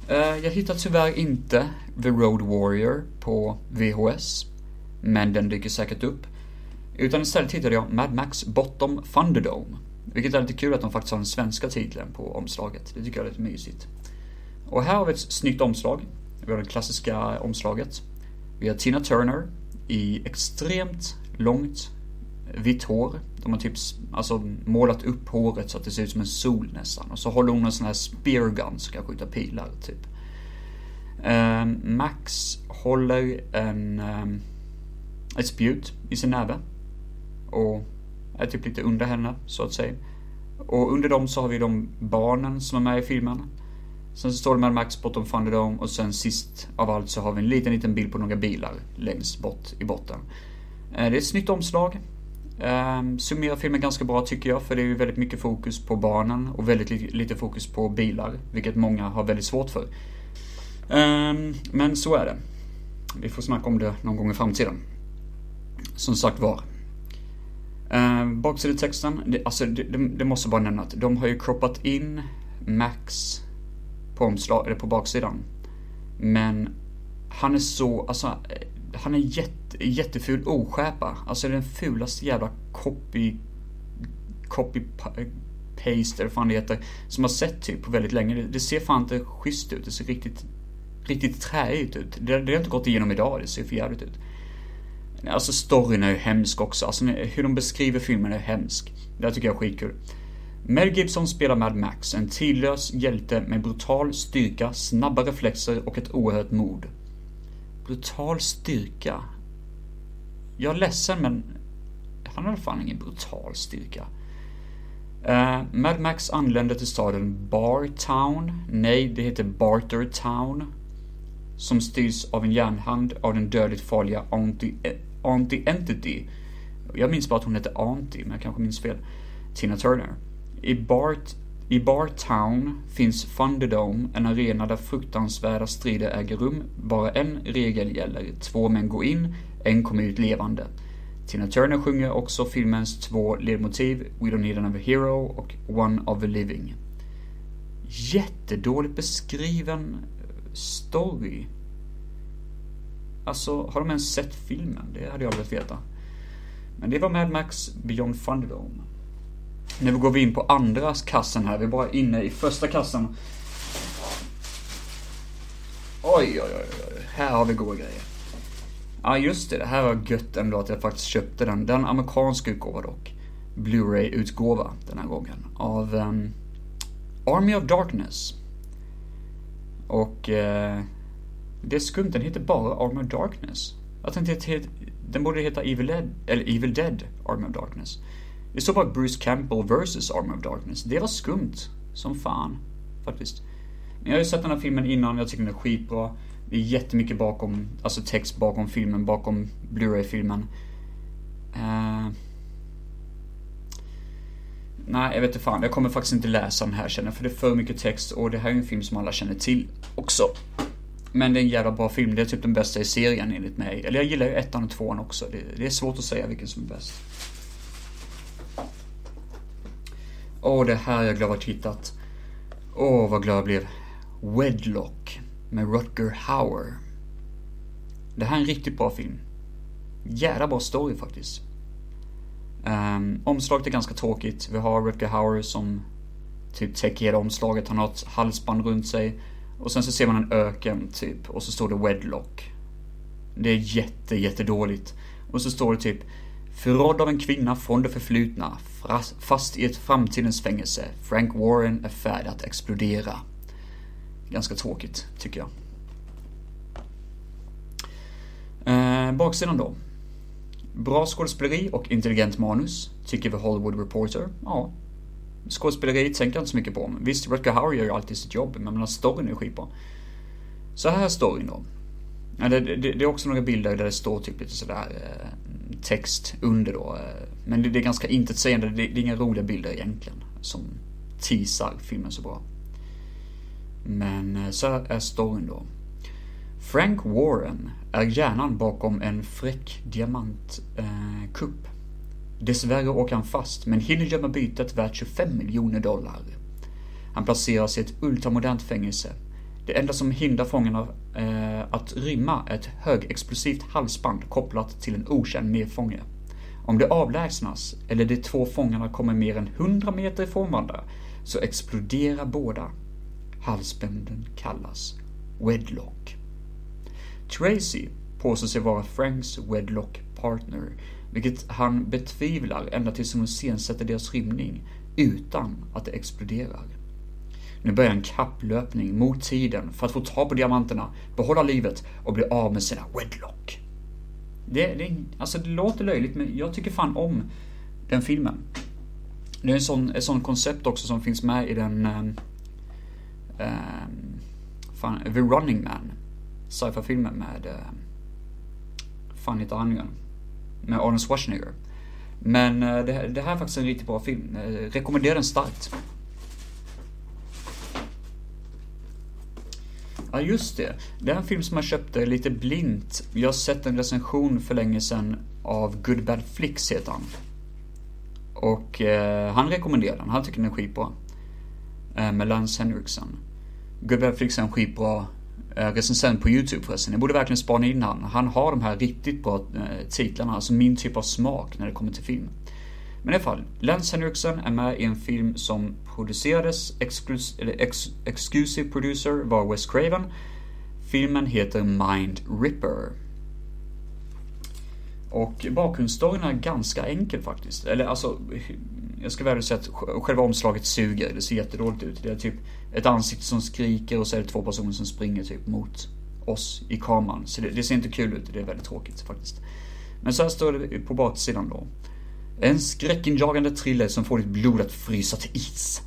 Eh, jag hittar tyvärr inte The Road Warrior på VHS. Men den dyker säkert upp. Utan istället hittade jag Mad Max Bottom Thunderdome. Vilket är lite kul att de faktiskt har den svenska titeln på omslaget. Det tycker jag är lite mysigt. Och här har vi ett snyggt omslag. Vi har det klassiska omslaget. Vi har Tina Turner i extremt långt vitt hår. De har typ alltså, målat upp håret så att det ser ut som en sol nästan. Och så håller hon en sån här spear gun som kan skjuta pilar typ. Um, Max håller en, um, ett spjut i sin näve. Och är typ lite under henne så att säga. Och under dem så har vi de barnen som är med i filmen. Sen så står det Mad Max bortom Thunderdome och sen sist av allt så har vi en liten, liten bild på några bilar längst bort i botten. Eh, det är ett snyggt omslag. Ehm, summerar filmen ganska bra tycker jag, för det är ju väldigt mycket fokus på barnen och väldigt lite fokus på bilar, vilket många har väldigt svårt för. Ehm, men så är det. Vi får snacka om det någon gång i framtiden. Som sagt var. Ehm, Baksidetexten, det, alltså det, det, det, måste bara nämna att de har ju kroppat in Max på, omslag, eller på baksidan. Men han är så, alltså, han är jätte, jätteful oskärpa. Alltså det är den fulaste jävla copy, copy paste eller fan det heter, som har sett typ på väldigt länge. Det, det ser fan inte schysst ut. Det ser riktigt, riktigt träigt ut. Det, det har inte gått igenom idag. Det ser för jävligt ut. Alltså storyn är ju hemsk också. Alltså hur de beskriver filmen är hemsk. Det här tycker jag är skitkul. Mel Gibson spelar Mad Max, en tidlös hjälte med brutal styrka, snabba reflexer och ett oerhört mod. Brutal styrka? Jag är ledsen men han har fan ingen brutal styrka. Uh, Mad Max anländer till staden Bartown. Nej, det heter Bartertown. Som styrs av en järnhand av den dödligt farliga Auntie, e- Auntie Entity. Jag minns bara att hon hette Auntie, men jag kanske minns fel. Tina Turner. I, Bart, I Bartown finns Thunderdome, en arena där fruktansvärda strider äger rum. Bara en regel gäller. Två män går in, en kommer ut levande. Tina Turner sjunger också filmens två ledmotiv, We Don't Need Another Hero och One of the Living. Jättedåligt beskriven eh, story. Alltså, har de ens sett filmen? Det hade jag velat veta. Men det var Mad Max Beyond Thunderdome. Nu går vi in på andra kassen här. Vi är bara inne i första kassen. Oj, oj, oj, oj. Här har vi goda grejer. Ja, just det. Det här var gött ändå att jag faktiskt köpte den. Den amerikanska utgåva dock. Blu-ray-utgåva den här gången. Av um, Army of Darkness. Och uh, det är skumt, den heter bara Army of Darkness. Jag tänkte att den borde heta Evil Dead, eller Evil Dead Army of Darkness. Det såg bara Bruce Campbell vs. Army of Darkness. Det var skumt som fan, faktiskt. Men jag har ju sett den här filmen innan, jag tycker den är skitbra. Det är jättemycket bakom, alltså text bakom filmen, bakom Blu-ray-filmen. Uh... Nej, jag vet inte fan. Jag kommer faktiskt inte läsa den här känner för det är för mycket text och det här är en film som alla känner till också. Men det är en jävla bra film. Det är typ den bästa i serien enligt mig. Eller jag gillar ju ettan och tvåan också. Det, det är svårt att säga vilken som är bäst. Åh, det här är jag glad att hittat. Åh, vad glad jag blev. Wedlock med Rutger Hauer. Det här är en riktigt bra film. Jävla bra story faktiskt. Um, omslaget är ganska tråkigt. Vi har Rutger Hauer som typ täcker hela omslaget. Han har ett halsband runt sig. Och sen så ser man en öken typ. Och så står det Wedlock. Det är jätte, jättedåligt. Och så står det typ Förrådd av en kvinna från det förflutna, fast i ett framtidens fängelse. Frank Warren är färdig att explodera. Ganska tråkigt, tycker jag. Eh, baksidan då. Bra skådespeleri och intelligent manus, tycker vi Hollywood Reporter. Ja. Skådespeleri tänker jag inte så mycket på. Visst, Rutger Hauer gör ju alltid sitt jobb, men menar storyn är skitbra. Så här är storyn då. Ja, det, det, det, är också några bilder där det står typ lite sådär eh, text under då. Eh. Men det, det är ganska intetsägande, det, det är inga roliga bilder egentligen. Som teasar filmen så bra. Men eh, så här är storyn då. Frank Warren är hjärnan bakom en fräck diamantkupp. Eh, Dessvärre åker han fast, men hinner gömma bytet värt 25 miljoner dollar. Han placeras i ett ultramodernt fängelse. Det enda som hindrar fångarna eh, att rymma är ett högexplosivt halsband kopplat till en okänd medfånge. Om det avlägsnas, eller de två fångarna kommer mer än 100 meter ifrån varandra, så exploderar båda. Halsbanden kallas Wedlock. Tracy påstår sig vara Franks Wedlock partner, vilket han betvivlar ända tills hon iscensätter deras rymning utan att det exploderar. Nu börjar en kapplöpning mot tiden för att få tag på diamanterna, behålla livet och bli av med sina Wedlock. Det, det, alltså det låter löjligt, men jag tycker fan om den filmen. Det är en sån, ett sånt koncept också som finns med i den... Um, um, fan, The Running Man. Sci-fi-filmen med... Uh, fan heter han igen? Med Arnold Schwarzenegger. Men uh, det, det, här är faktiskt en riktigt bra film. Uh, rekommenderar den starkt. Ja, just det. Det är en film som jag köpte lite blint. Jag har sett en recension för länge sedan av Good Bad Flicks, heter han. Och eh, han rekommenderar den. Han tycker den är skitbra. Eh, med Lance Henriksen. Good Bad Flicks är en skitbra eh, recensent på YouTube förresten. Jag borde verkligen spana in han. Han har de här riktigt bra eh, titlarna, alltså min typ av smak när det kommer till film. Men i alla fall, Lance Henriksen är med i en film som producerades, exclus ex exclusive producer var Wes Craven. Filmen heter Mind Ripper. Och bakgrundsstoryn är ganska enkel faktiskt. Eller alltså, jag ska väl säga att själva omslaget suger. Det ser jättedåligt ut. Det är typ ett ansikte som skriker och så är det två personer som springer typ mot oss i kameran. Så det, det ser inte kul ut. Det är väldigt tråkigt faktiskt. Men så här står det på baksidan då. En skräckinjagande thriller som får ditt blod att frysa till is.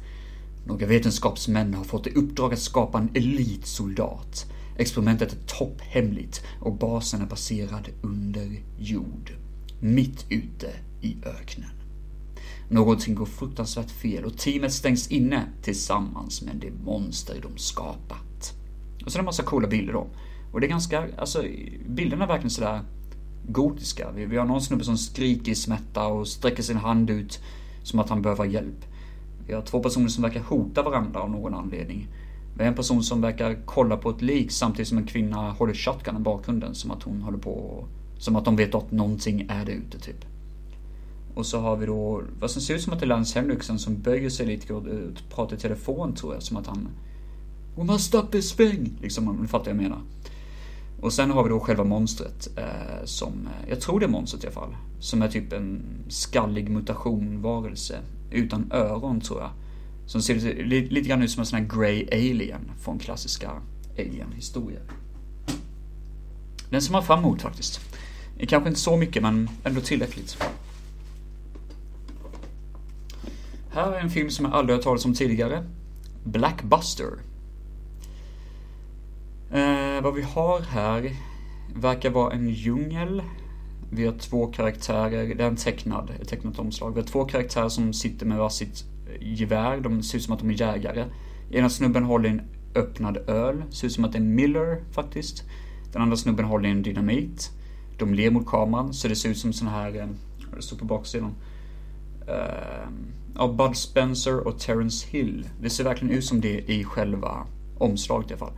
Några vetenskapsmän har fått i uppdrag att skapa en elitsoldat. Experimentet är topphemligt och basen är baserad under jord. Mitt ute i öknen. Någonting går fruktansvärt fel och teamet stängs inne tillsammans med det monster de skapat. Och så är det en massa coola bilder då. Och det är ganska, alltså bilderna är verkligen sådär gotiska. Vi, vi har någon snubbe som skriker i smärta och sträcker sin hand ut som att han behöver hjälp. Vi har två personer som verkar hota varandra av någon anledning. Vi har en person som verkar kolla på ett lik samtidigt som en kvinna håller shotgun i bakgrunden som att hon håller på och... Som att de vet att någonting är där ute typ. Och så har vi då vad som ser ut som att det är Lance Henriksen som böjer sig lite och pratar i telefon tror jag. Som att han We must stop this thing! Liksom, om du fattar vad jag menar. Och sen har vi då själva monstret eh, som, eh, jag tror det är monstret i alla fall. Som är typ en skallig mutationvarelse utan öron tror jag. Som ser lite, lite grann ut som en sån här grey alien från klassiska alien-historier. Den ser man fram emot faktiskt. Kanske inte så mycket men ändå tillräckligt. Här är en film som jag aldrig har talat om tidigare. Blackbuster Eh, Eh, vad vi har här verkar vara en djungel. Vi har två karaktärer, det är en tecknad, ett tecknat omslag. Vi har två karaktärer som sitter med varsitt eh, gevär, de ser ut som att de är jägare. Ena snubben håller en öppnad öl, ser ut som att det är Miller faktiskt. Den andra snubben håller en dynamit. De ler mot kameran, så det ser ut som sån här, eh, det står på baksidan. Uh, av Bud Spencer och Terence Hill. Det ser verkligen ut som det i själva omslaget i alla fall.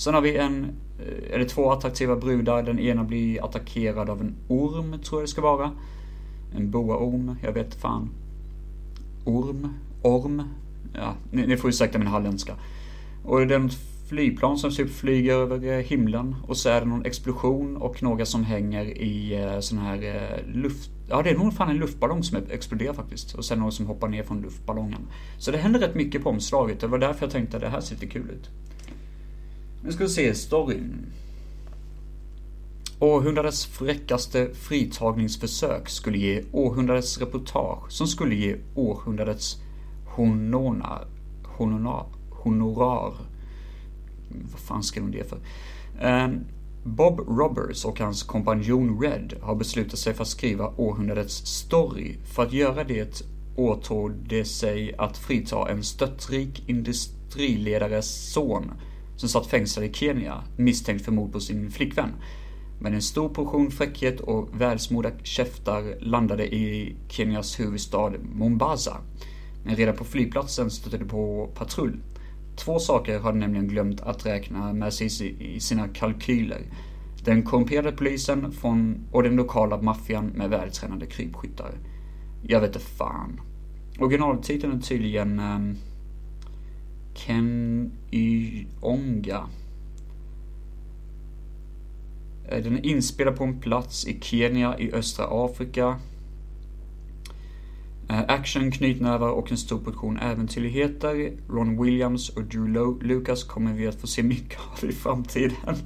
Sen har vi en, eh, eller två attraktiva brudar. Den ena blir attackerad av en orm, tror jag det ska vara. En boaorm, jag vet fan. Orm, orm. ja, ni, ni får ursäkta min halländska. Och det är något flygplan som typ flyger över eh, himlen och så är det någon explosion och några som hänger i eh, sån här luft... Ja, det är nog fan en luftballong som exploderar faktiskt. Och sen någon som hoppar ner från luftballongen. Så det händer rätt mycket på omslaget. Det var därför jag tänkte att det här ser lite kul ut. Nu ska vi se storyn. Århundradets fräckaste fritagningsförsök skulle ge århundradets reportage som skulle ge århundradets honorar. Honorar. honorar. Vad fan skrev hon det för? Ehm, Bob Roberts och hans kompanjon Red har beslutat sig för att skriva århundradets story. För att göra det åtog de sig att frita en stöttrik industriledares son som satt fängslad i Kenya misstänkt för mord på sin flickvän. Men en stor portion fräckhet och välsmorda käftar landade i Kenyas huvudstad Mombasa. Men redan på flygplatsen stötte de på patrull. Två saker har de nämligen glömt att räkna med sig i sina kalkyler. Den korrumperade polisen från, och den lokala maffian med vältränade krypskyttar. Jag vet inte fan. Originaltiteln är tydligen ehm, um, Ken Yonga. Eh, den är inspelad på en plats i Kenya i östra Afrika. Eh, action, knytnävar och en stor portion äventyrligheter. Ron Williams och Drew Lucas kommer vi att få se mycket av i framtiden.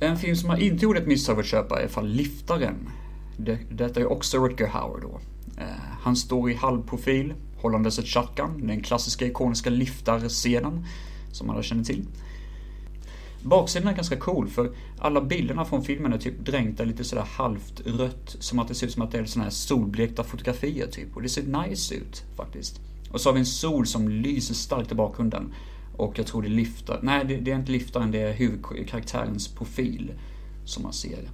en film som jag inte gjorde ett misstag att köpa är i fall Liftaren. Det, detta är också Rutger Hauer då. Eh, han står i halvprofil, hållandes ett shotgun, den klassiska ikoniska liftarscenen som alla känner till. Baksidan är ganska cool för alla bilderna från filmen är typ dränkta lite sådär halvt rött. Som att det ser ut som att det är sådana här solblekta fotografier typ. Och det ser nice ut faktiskt. Och så har vi en sol som lyser starkt i bakgrunden. Och jag tror det lyfter, nej det, det är inte liftaren, det är huvudkaraktärens profil. Som man ser.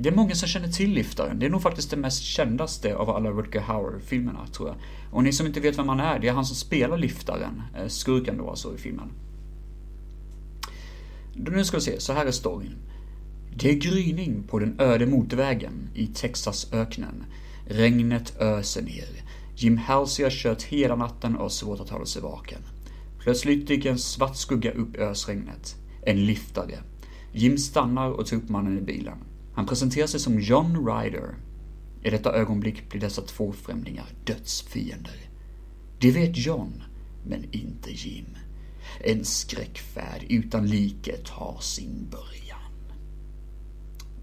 Det är många som känner till liftaren. Det är nog faktiskt det mest kändaste av alla Rutger Hauer-filmerna, tror jag. Och ni som inte vet vem han är, det är han som spelar liftaren, eh, skurken då alltså i filmen. Nu ska vi se, så här är storyn. Det är gryning på den öde motorvägen i Texasöknen. Regnet öser ner. Jim Halsey har kört hela natten och har svårt att hålla sig vaken. Plötsligt dyker en svart skugga upp i ösregnet. En liftare. Jim stannar och tar upp mannen i bilen. Han presenterar sig som John Ryder. I detta ögonblick blir dessa två främlingar dödsfiender. Det vet John, men inte Jim. En skräckfärd utan like tar sin början.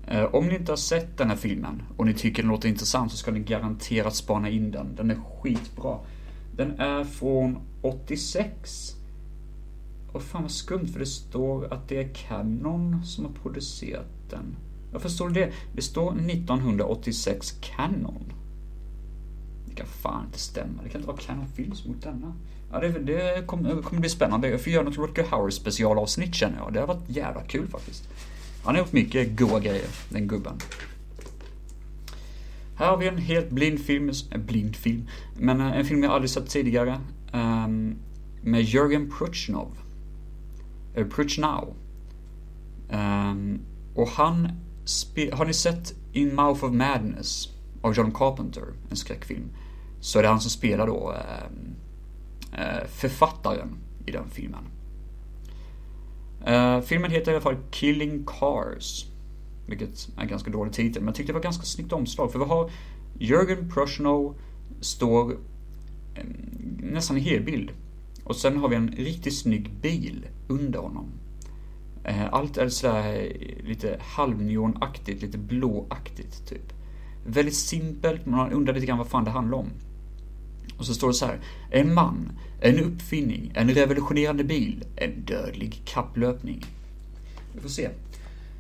Eh, om ni inte har sett den här filmen och ni tycker den låter intressant så ska ni garanterat spana in den. Den är skitbra. Den är från 86. Och fan vad skumt för det står att det är Canon som har producerat den. Varför står det? Det står 1986 Canon. Det kan fan inte stämma. Det kan inte vara Canon Films mot denna. Ja, det, det kommer, kom bli spännande. Jag får göra något Rutger Hauer specialavsnitt känner jag. Det har varit jävla kul faktiskt. Han har gjort mycket goa grejer, den gubben. Här har vi en helt blind film, en blind film, men eh, en film jag aldrig sett tidigare. Um, med Jörgen Pruchnov. Uh, Pruchnow. Um, och han har ni sett In Mouth of Madness av John Carpenter, en skräckfilm, så är det han som spelar då Eh, eh författaren i den filmen. Eh, filmen heter i alla fall Killing Cars. Vilket är en ganska dålig titel, men jag tyckte det var ganska snyggt omslag. För vi har Jörgen Prochnow står eh, nästan i helbild. Och sen har vi en riktigt snygg bil under honom. Eh, allt är sådär eh, lite halvneonaktigt, lite blåaktigt typ. Väldigt simpelt, man undrar lite grann vad fan det handlar om. Och så står det så här. En man, en uppfinning, en revolutionerande bil, en dödlig kapplöpning. Vi får se.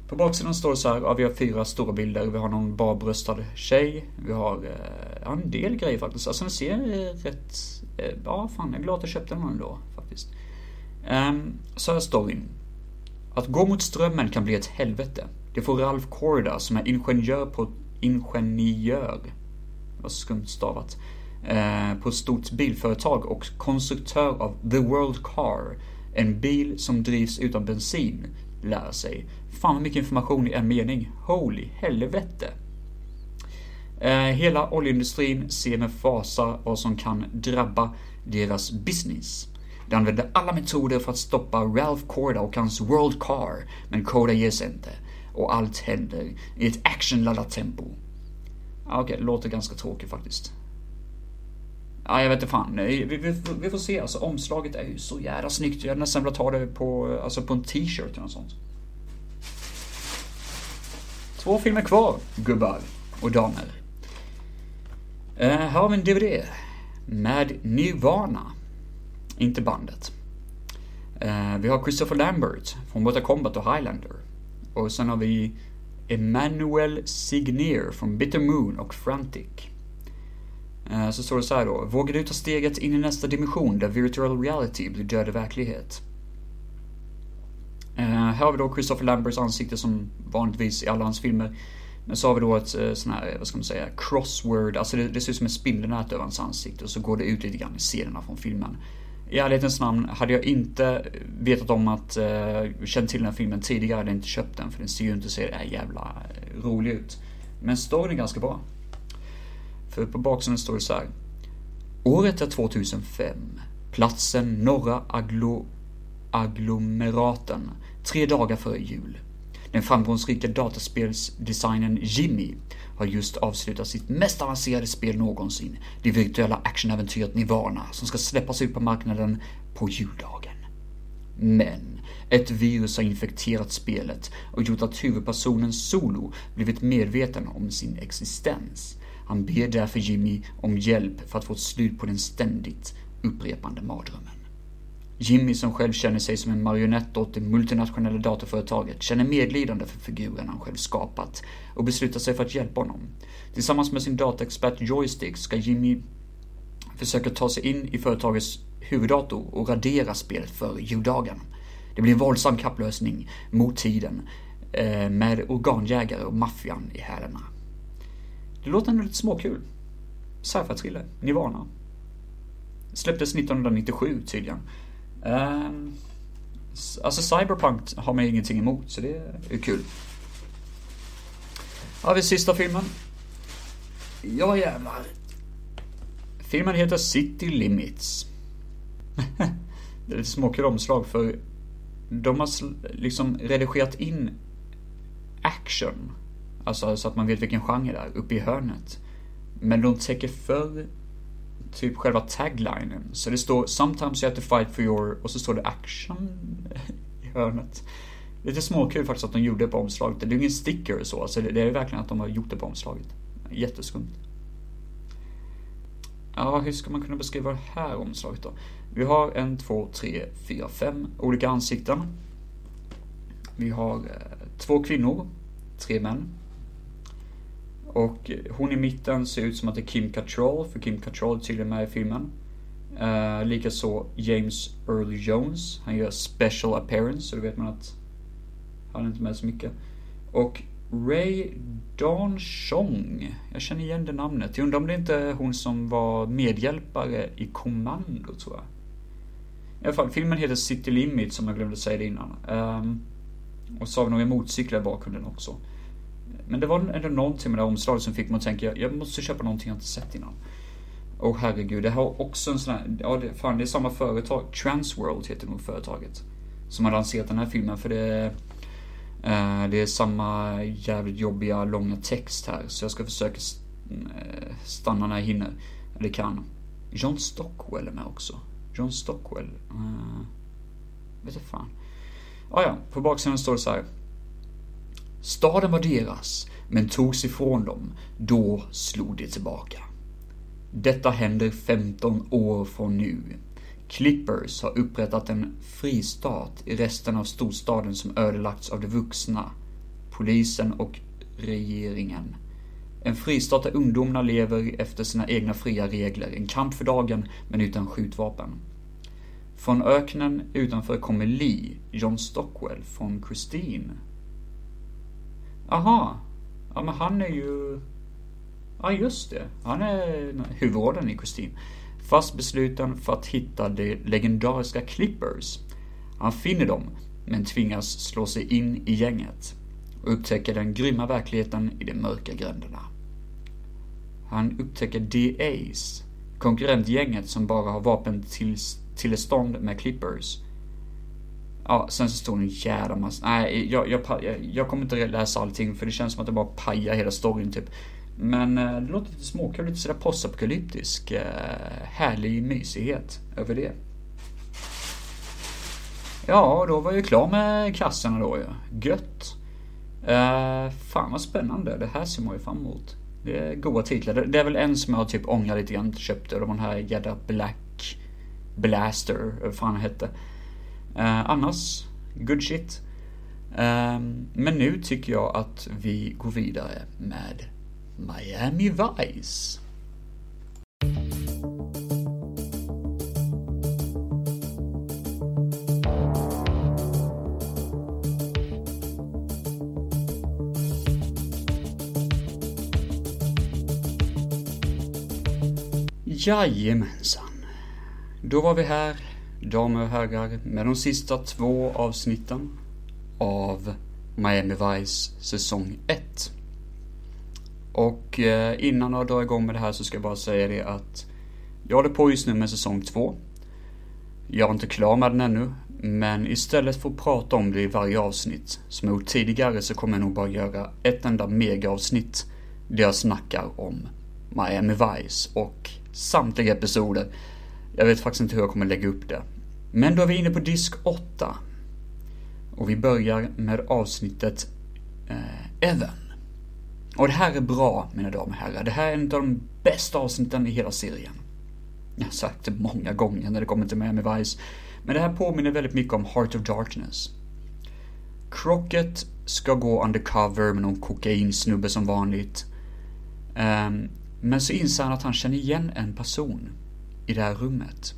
På baksidan står det så här, ja, vi har fyra stora bilder. Vi har någon barbröstad tjej. Vi har eh, en del grejer faktiskt. Alltså den ser eh, rätt... Eh, ja, fan, jag är glad att jag köpte den ändå faktiskt. Um, så här storyn. Att gå mot strömmen kan bli ett helvete. Det får Ralph Korda som är ingenjör på... Ingenjör. Det var skumt stavat Eh, på ett stort bilföretag och konstruktör av The World Car, en bil som drivs utan bensin, lära sig. Fan vad mycket information i en mening. Holy helvete. Eh, hela oljeindustrin ser med fasa vad som kan drabba deras business. De använder alla metoder för att stoppa Ralph Korda och hans World Car, men Korda ger sig inte. Och allt händer i ett actionladdat tempo. Okej, okay, låter ganska tråkigt faktiskt. Ja, jag vet inte fan. Vi, vi, vi, får se. Alltså omslaget är ju så jävla snyggt. Jag hade nästan velat ha det på, alltså på en t-shirt eller något sånt. Två filmer kvar, gubbar och damer. Uh, här har vi en DVD med Nirvana. Inte bandet. Uh, vi har Christopher Lambert från Mortal Kombat och Highlander. Och sen har vi Emmanuel Signier från Bitter Moon och Frantic. Uh, så står det så här då. Vågar du ta steget in i nästa dimension där virtual reality blir död verklighet? Uh, här har vi då Christopher Lamberts ansikte som vanligtvis i alla hans filmer. Men så har vi då ett sån här, vad ska man säga, crossword, alltså det, det ser ut som ett spindelnät över hans ansikte och så går det ut lite grann i scenerna från filmen. I ärlighetens namn, hade jag inte vetat om att, eh, känt till den här filmen tidigare hade jag inte köpt den för den ser ju inte så jävla eh, rolig ut. Men storyn är ganska bra. För på baksidan står det så här. Året är 2005. Platsen Norra Aglo agglomeraten. Tre dagar före jul. Den framgångsrika dataspelsdesignern Jimmy har just avslutat sitt mest avancerade spel någonsin, det virtuella actionäventyret Nirvana, som ska släppas ut på marknaden på juldagen. Men ett virus har infekterat spelet och gjort att huvudpersonen Solo blivit medveten om sin existens. Han ber därför Jimmy om hjälp för att få ett slut på den ständigt upprepande mardrömmen. Jimmy som själv känner sig som en marionett åt det multinationella datorföretaget känner medlidande för figuren han själv skapat och beslutar sig för att hjälpa honom. Tillsammans med sin dataexpert Joystick ska Jimmy försöka ta sig in i företagets huvuddator och radera spelet för juldagen. Det blir en våldsam kapplösning mot tiden eh, med organjägare och maffian i hälarna. Det låter ändå lite småkul. Sci-fi thriller, Nirvana. Släpptes 1997 tydligen. Um, alltså Cyberpunk har man ingenting emot, så det är kul. Har vi sista filmen. Ja jävlar. Filmen heter City Limits. det är ett småkul omslag för de har liksom redigerat in action Alltså så att man vet vilken genre det är, uppe i hörnet. Men de täcker för typ själva taglinen. Så det står “Sometimes you have to fight for your” och så står det action i hörnet. Lite småkul faktiskt att de gjorde det på omslaget. Det är ju ingen sticker och så, alltså det är verkligen att de har gjort det på omslaget. Jätteskumt. Ja, hur ska man kunna beskriva det här omslaget då? Vi har en, två, tre, fyra, fem olika ansikten. Vi har eh, två kvinnor, tre män. Och hon i mitten ser ut som att det är Kim Cattrall, för Kim Cattrall är tydligen med i filmen. Uh, Likaså James Earl Jones, han gör special appearance, så då vet man att han är inte med så mycket. Och Ray Dawn Chong, jag känner igen det namnet. Jag undrar om det inte är hon som var medhjälpare i Kommando, tror jag. I alla fall, filmen heter City Limit, som jag glömde säga det innan. Um, och så har vi några motorcyklar i bakgrunden också. Men det var ändå någonting med det här omslaget som fick mig att tänka, jag måste köpa någonting jag inte sett innan. Och herregud, det har också en sån här, ja det, fan det är samma företag, Transworld heter nog företaget. Som har lanserat den här filmen för det eh, det är samma jävligt jobbiga långa text här. Så jag ska försöka eh, stanna när jag hinner. Eller kan. John Stockwell är med också. John Stockwell. Uh, vet inte fan. Ah, ja, på baksidan står det så här. Staden var deras, men togs ifrån dem. Då slog de tillbaka. Detta händer 15 år från nu. Clippers har upprättat en fristat i resten av storstaden som ödelagts av de vuxna, polisen och regeringen. En fristat där ungdomarna lever efter sina egna fria regler, en kamp för dagen men utan skjutvapen. Från öknen utanför kommer Lee, John Stockwell från Christine, Aha. Ja, men han är ju... Ja, just det. Han är huvudrollen i kostym. Fast besluten för att hitta de legendariska Clippers. Han finner dem, men tvingas slå sig in i gänget och upptäcker den grymma verkligheten i de mörka gränderna. Han upptäcker DAs, konkurrentgänget som bara har vapen till, tillstånd med clippers. Ja, sen så står det en jävla massa, nej jag, jag, jag, jag kommer inte läsa allting för det känns som att det bara pajar hela storyn typ. Men eh, det låter lite småkul, lite sådär postapokalyptisk. Eh, härlig mysighet över det. Ja, då var jag ju klar med kassorna då ju. Ja. Gött. Uh, fan vad spännande. Det här ser man ju fram emot. Det är goda titlar. Det är väl en som jag typ ångrar lite grann köpte. Det var den här jädra Black Blaster, vad fan hette. Eh, annars, good shit. Eh, men nu tycker jag att vi går vidare med Miami Vice. Jajamensan. Då var vi här, damer och herrar, med de sista två avsnitten av Miami Vice säsong 1. Och eh, innan jag drar igång med det här så ska jag bara säga det att jag håller på just nu med säsong 2. Jag är inte klar med den ännu, men istället för att prata om det i varje avsnitt, som jag gjort tidigare, så kommer jag nog bara göra ett enda megaavsnitt där jag snackar om Miami Vice och samtliga episoder. Jag vet faktiskt inte hur jag kommer lägga upp det. Men då är vi inne på disk 8. Och vi börjar med avsnittet eh, Evan. Och det här är bra, mina damer och herrar. Det här är en av de bästa avsnitten i hela serien. Jag har sagt det många gånger när det kommer till Miami Vice. Men det här påminner väldigt mycket om Heart of Darkness. Crockett ska gå undercover med någon kokainsnubbe som vanligt. Um, men så inser han att han känner igen en person i det här rummet.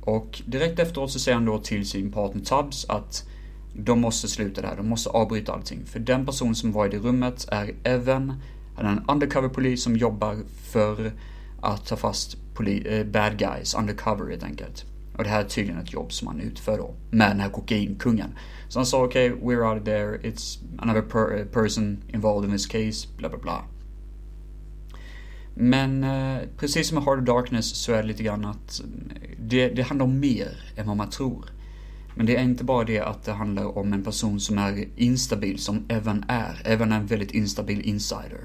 Och direkt efteråt så säger han då till sin partner Tubbs att de måste sluta där, de måste avbryta allting. För den person som var i det rummet är Evan, han är en undercover polis som jobbar för att ta fast eh, bad guys, undercover helt enkelt. Och det här är tydligen ett jobb som han utför då, med den här kokainkungen. Så han sa okej, okay, we're out of there, it's another per eh, person involved in this case, bla bla bla. Men eh, precis som med Hard of Darkness så är det lite grann att eh, det, det handlar om mer än vad man tror. Men det är inte bara det att det handlar om en person som är instabil, som Evan är. Evan är en väldigt instabil insider.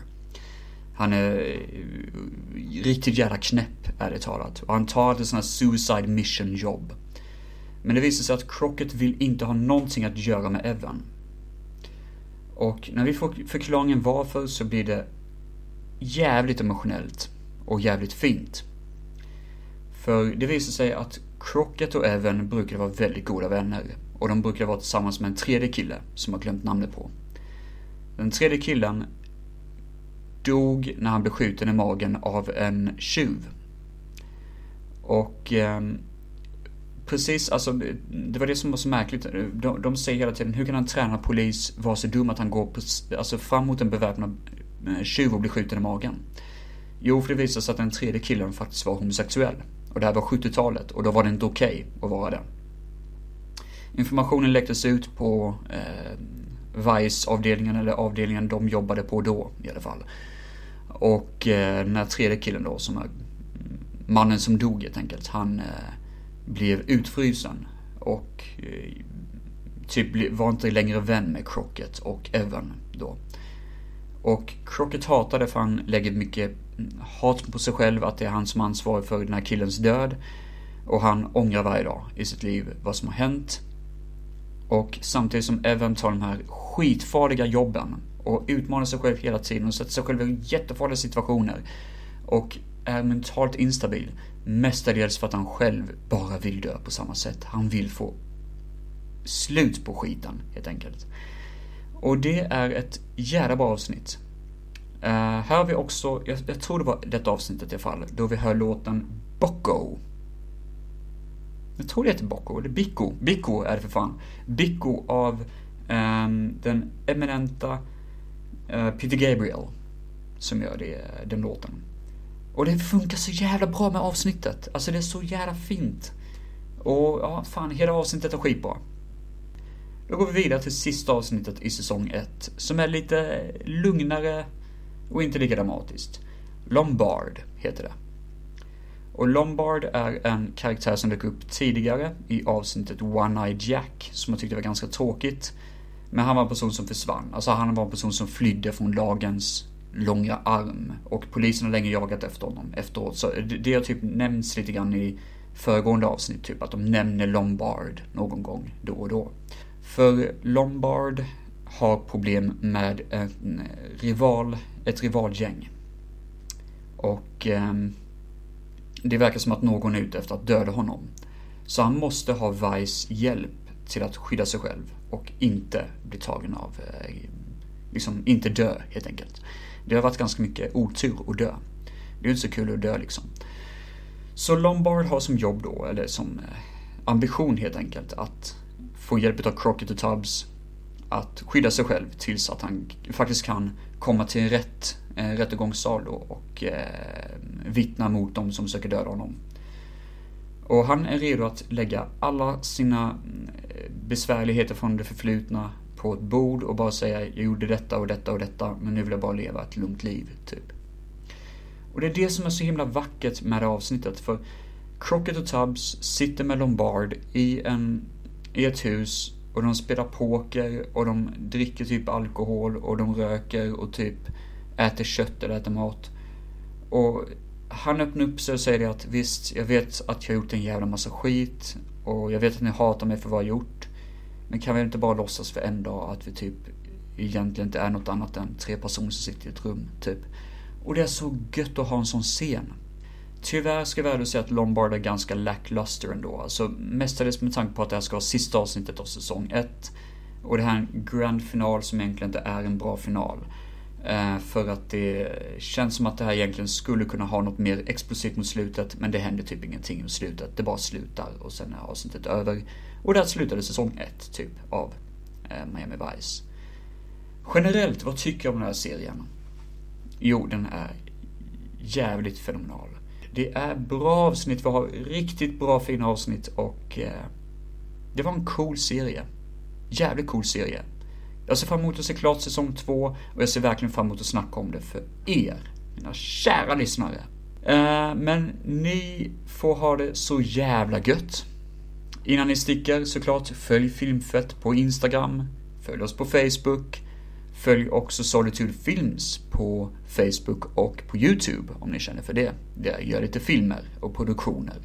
Han är eh, riktigt jävla knäpp, ärligt talat. Och han tar ett sånt här suicide mission jobb. Men det visar sig att Crockett vill inte ha någonting att göra med Evan. Och när vi får förklaringen varför så blir det jävligt emotionellt och jävligt fint. För det visar sig att Crockett och Evan brukade vara väldigt goda vänner och de brukade vara tillsammans med en tredje kille som jag glömt namnet på. Den tredje killen dog när han blev skjuten i magen av en tjuv. Och eh, precis, alltså det var det som var så märkligt. De, de säger hela tiden, hur kan en tränad polis vara så dum att han går på, alltså fram mot en beväpnad Eh, tjuv och blir skjuten i magen? Jo, för det visade sig att den tredje killen faktiskt var homosexuell. Och det här var 70-talet och då var det inte okej okay att vara det. Informationen läcktes ut på eh, Vice-avdelningen, eller avdelningen de jobbade på då i alla fall. Och eh, den här tredje killen då, som är mannen som dog helt enkelt, han eh, blev utfrysen. Och eh, typ var inte längre vän med Crockett och Evan då. Och Crockett hatar det för han lägger mycket hat på sig själv, att det är han som är ansvarig för den här killens död. Och han ångrar varje dag i sitt liv vad som har hänt. Och samtidigt som Evan tar de här skitfarliga jobben och utmanar sig själv hela tiden och sätter sig själv i jättefarliga situationer. Och är mentalt instabil. Mestadels för att han själv bara vill dö på samma sätt. Han vill få slut på skiten, helt enkelt. Och det är ett jävla bra avsnitt. Eh, uh, här har vi också, jag, jag, tror det var detta avsnittet i alla fall, då vi hör låten Bocco. Jag tror det heter Bocco, eller Bicco. Bicco är det för fan. Bicco av um, den eminenta uh, Peter Gabriel. Som gör det, den låten. Och det funkar så jävla bra med avsnittet. Alltså det är så jävla fint. Och ja, fan, hela avsnittet är skitbra. Då går vi vidare till sista avsnittet i säsong 1, som är lite lugnare och inte lika dramatiskt. Lombard heter det. Och Lombard är en karaktär som dök upp tidigare i avsnittet One-Eye Jack, som jag tyckte var ganska tråkigt. Men han var en person som försvann. Alltså han var en person som flydde från lagens långa arm. Och polisen har länge jagat efter honom efteråt. Så det har typ nämnts lite grann i föregående avsnitt, typ att de nämner Lombard någon gång då och då. För Lombard har problem med en rival, ett rivalgäng. Och eh, det verkar som att någon är ute efter att döda honom. Så han måste ha Vice hjälp till att skydda sig själv och inte bli tagen av, eh, liksom inte dö helt enkelt. Det har varit ganska mycket otur att dö. Det är inte så kul att dö liksom. Så Lombard har som jobb då, eller som eh, ambition helt enkelt, att få hjälp av Crockett och Tubbs att skydda sig själv tills att han faktiskt kan komma till en rätt eh, rättegångssal då och eh, vittna mot dem som söker döda honom. Och han är redo att lägga alla sina eh, besvärligheter från det förflutna på ett bord och bara säga jag gjorde detta och detta och detta men nu vill jag bara leva ett lugnt liv, typ. Och det är det som är så himla vackert med det avsnittet för Crockett och Tubbs sitter med Lombard i, en, i ett hus och de spelar poker och de dricker typ alkohol och de röker och typ äter kött eller äter mat. Och han öppnar upp sig och säger att visst, jag vet att jag har gjort en jävla massa skit och jag vet att ni hatar mig för vad jag gjort. Men kan vi inte bara låtsas för en dag att vi typ egentligen inte är något annat än tre personer som sitter i ett rum, typ. Och det är så gött att ha en sån scen. Tyvärr ska jag väl säga att Lombard är ganska lackluster ändå. Alltså mestadels med tanke på att det här ska vara sista avsnittet av säsong 1. Och det här är en grand final som egentligen inte är en bra final. Eh, för att det känns som att det här egentligen skulle kunna ha något mer explosivt mot slutet, men det händer typ ingenting mot slutet. Det bara slutar och sen är avsnittet över. Och där slutade säsong 1, typ, av eh, Miami Vice. Generellt, vad tycker jag om den här serien? Jo, den är jävligt fenomenal. Det är bra avsnitt, vi har riktigt bra fina avsnitt och eh, det var en cool serie. Jävligt cool serie. Jag ser fram emot att se klart säsong två och jag ser verkligen fram emot att snacka om det för er, mina kära lyssnare. Eh, men ni får ha det så jävla gött. Innan ni sticker såklart, följ Filmfett på Instagram, följ oss på Facebook, Följ också Solitude Films på Facebook och på YouTube om ni känner för det. Där jag gör lite filmer och produktioner.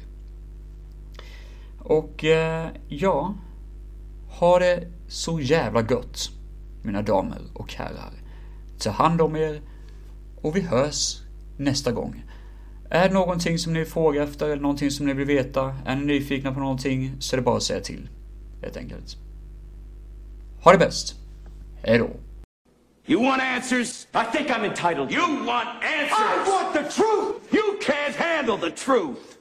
Och eh, ja, ha det så jävla gött, mina damer och herrar. Ta hand om er och vi hörs nästa gång. Är det någonting som ni frågar efter eller någonting som ni vill veta, är ni nyfikna på någonting så är det bara att säga till. Helt enkelt. Ha det bäst. Hejdå. You want answers? I think I'm entitled. You want answers? I want the truth! You can't handle the truth.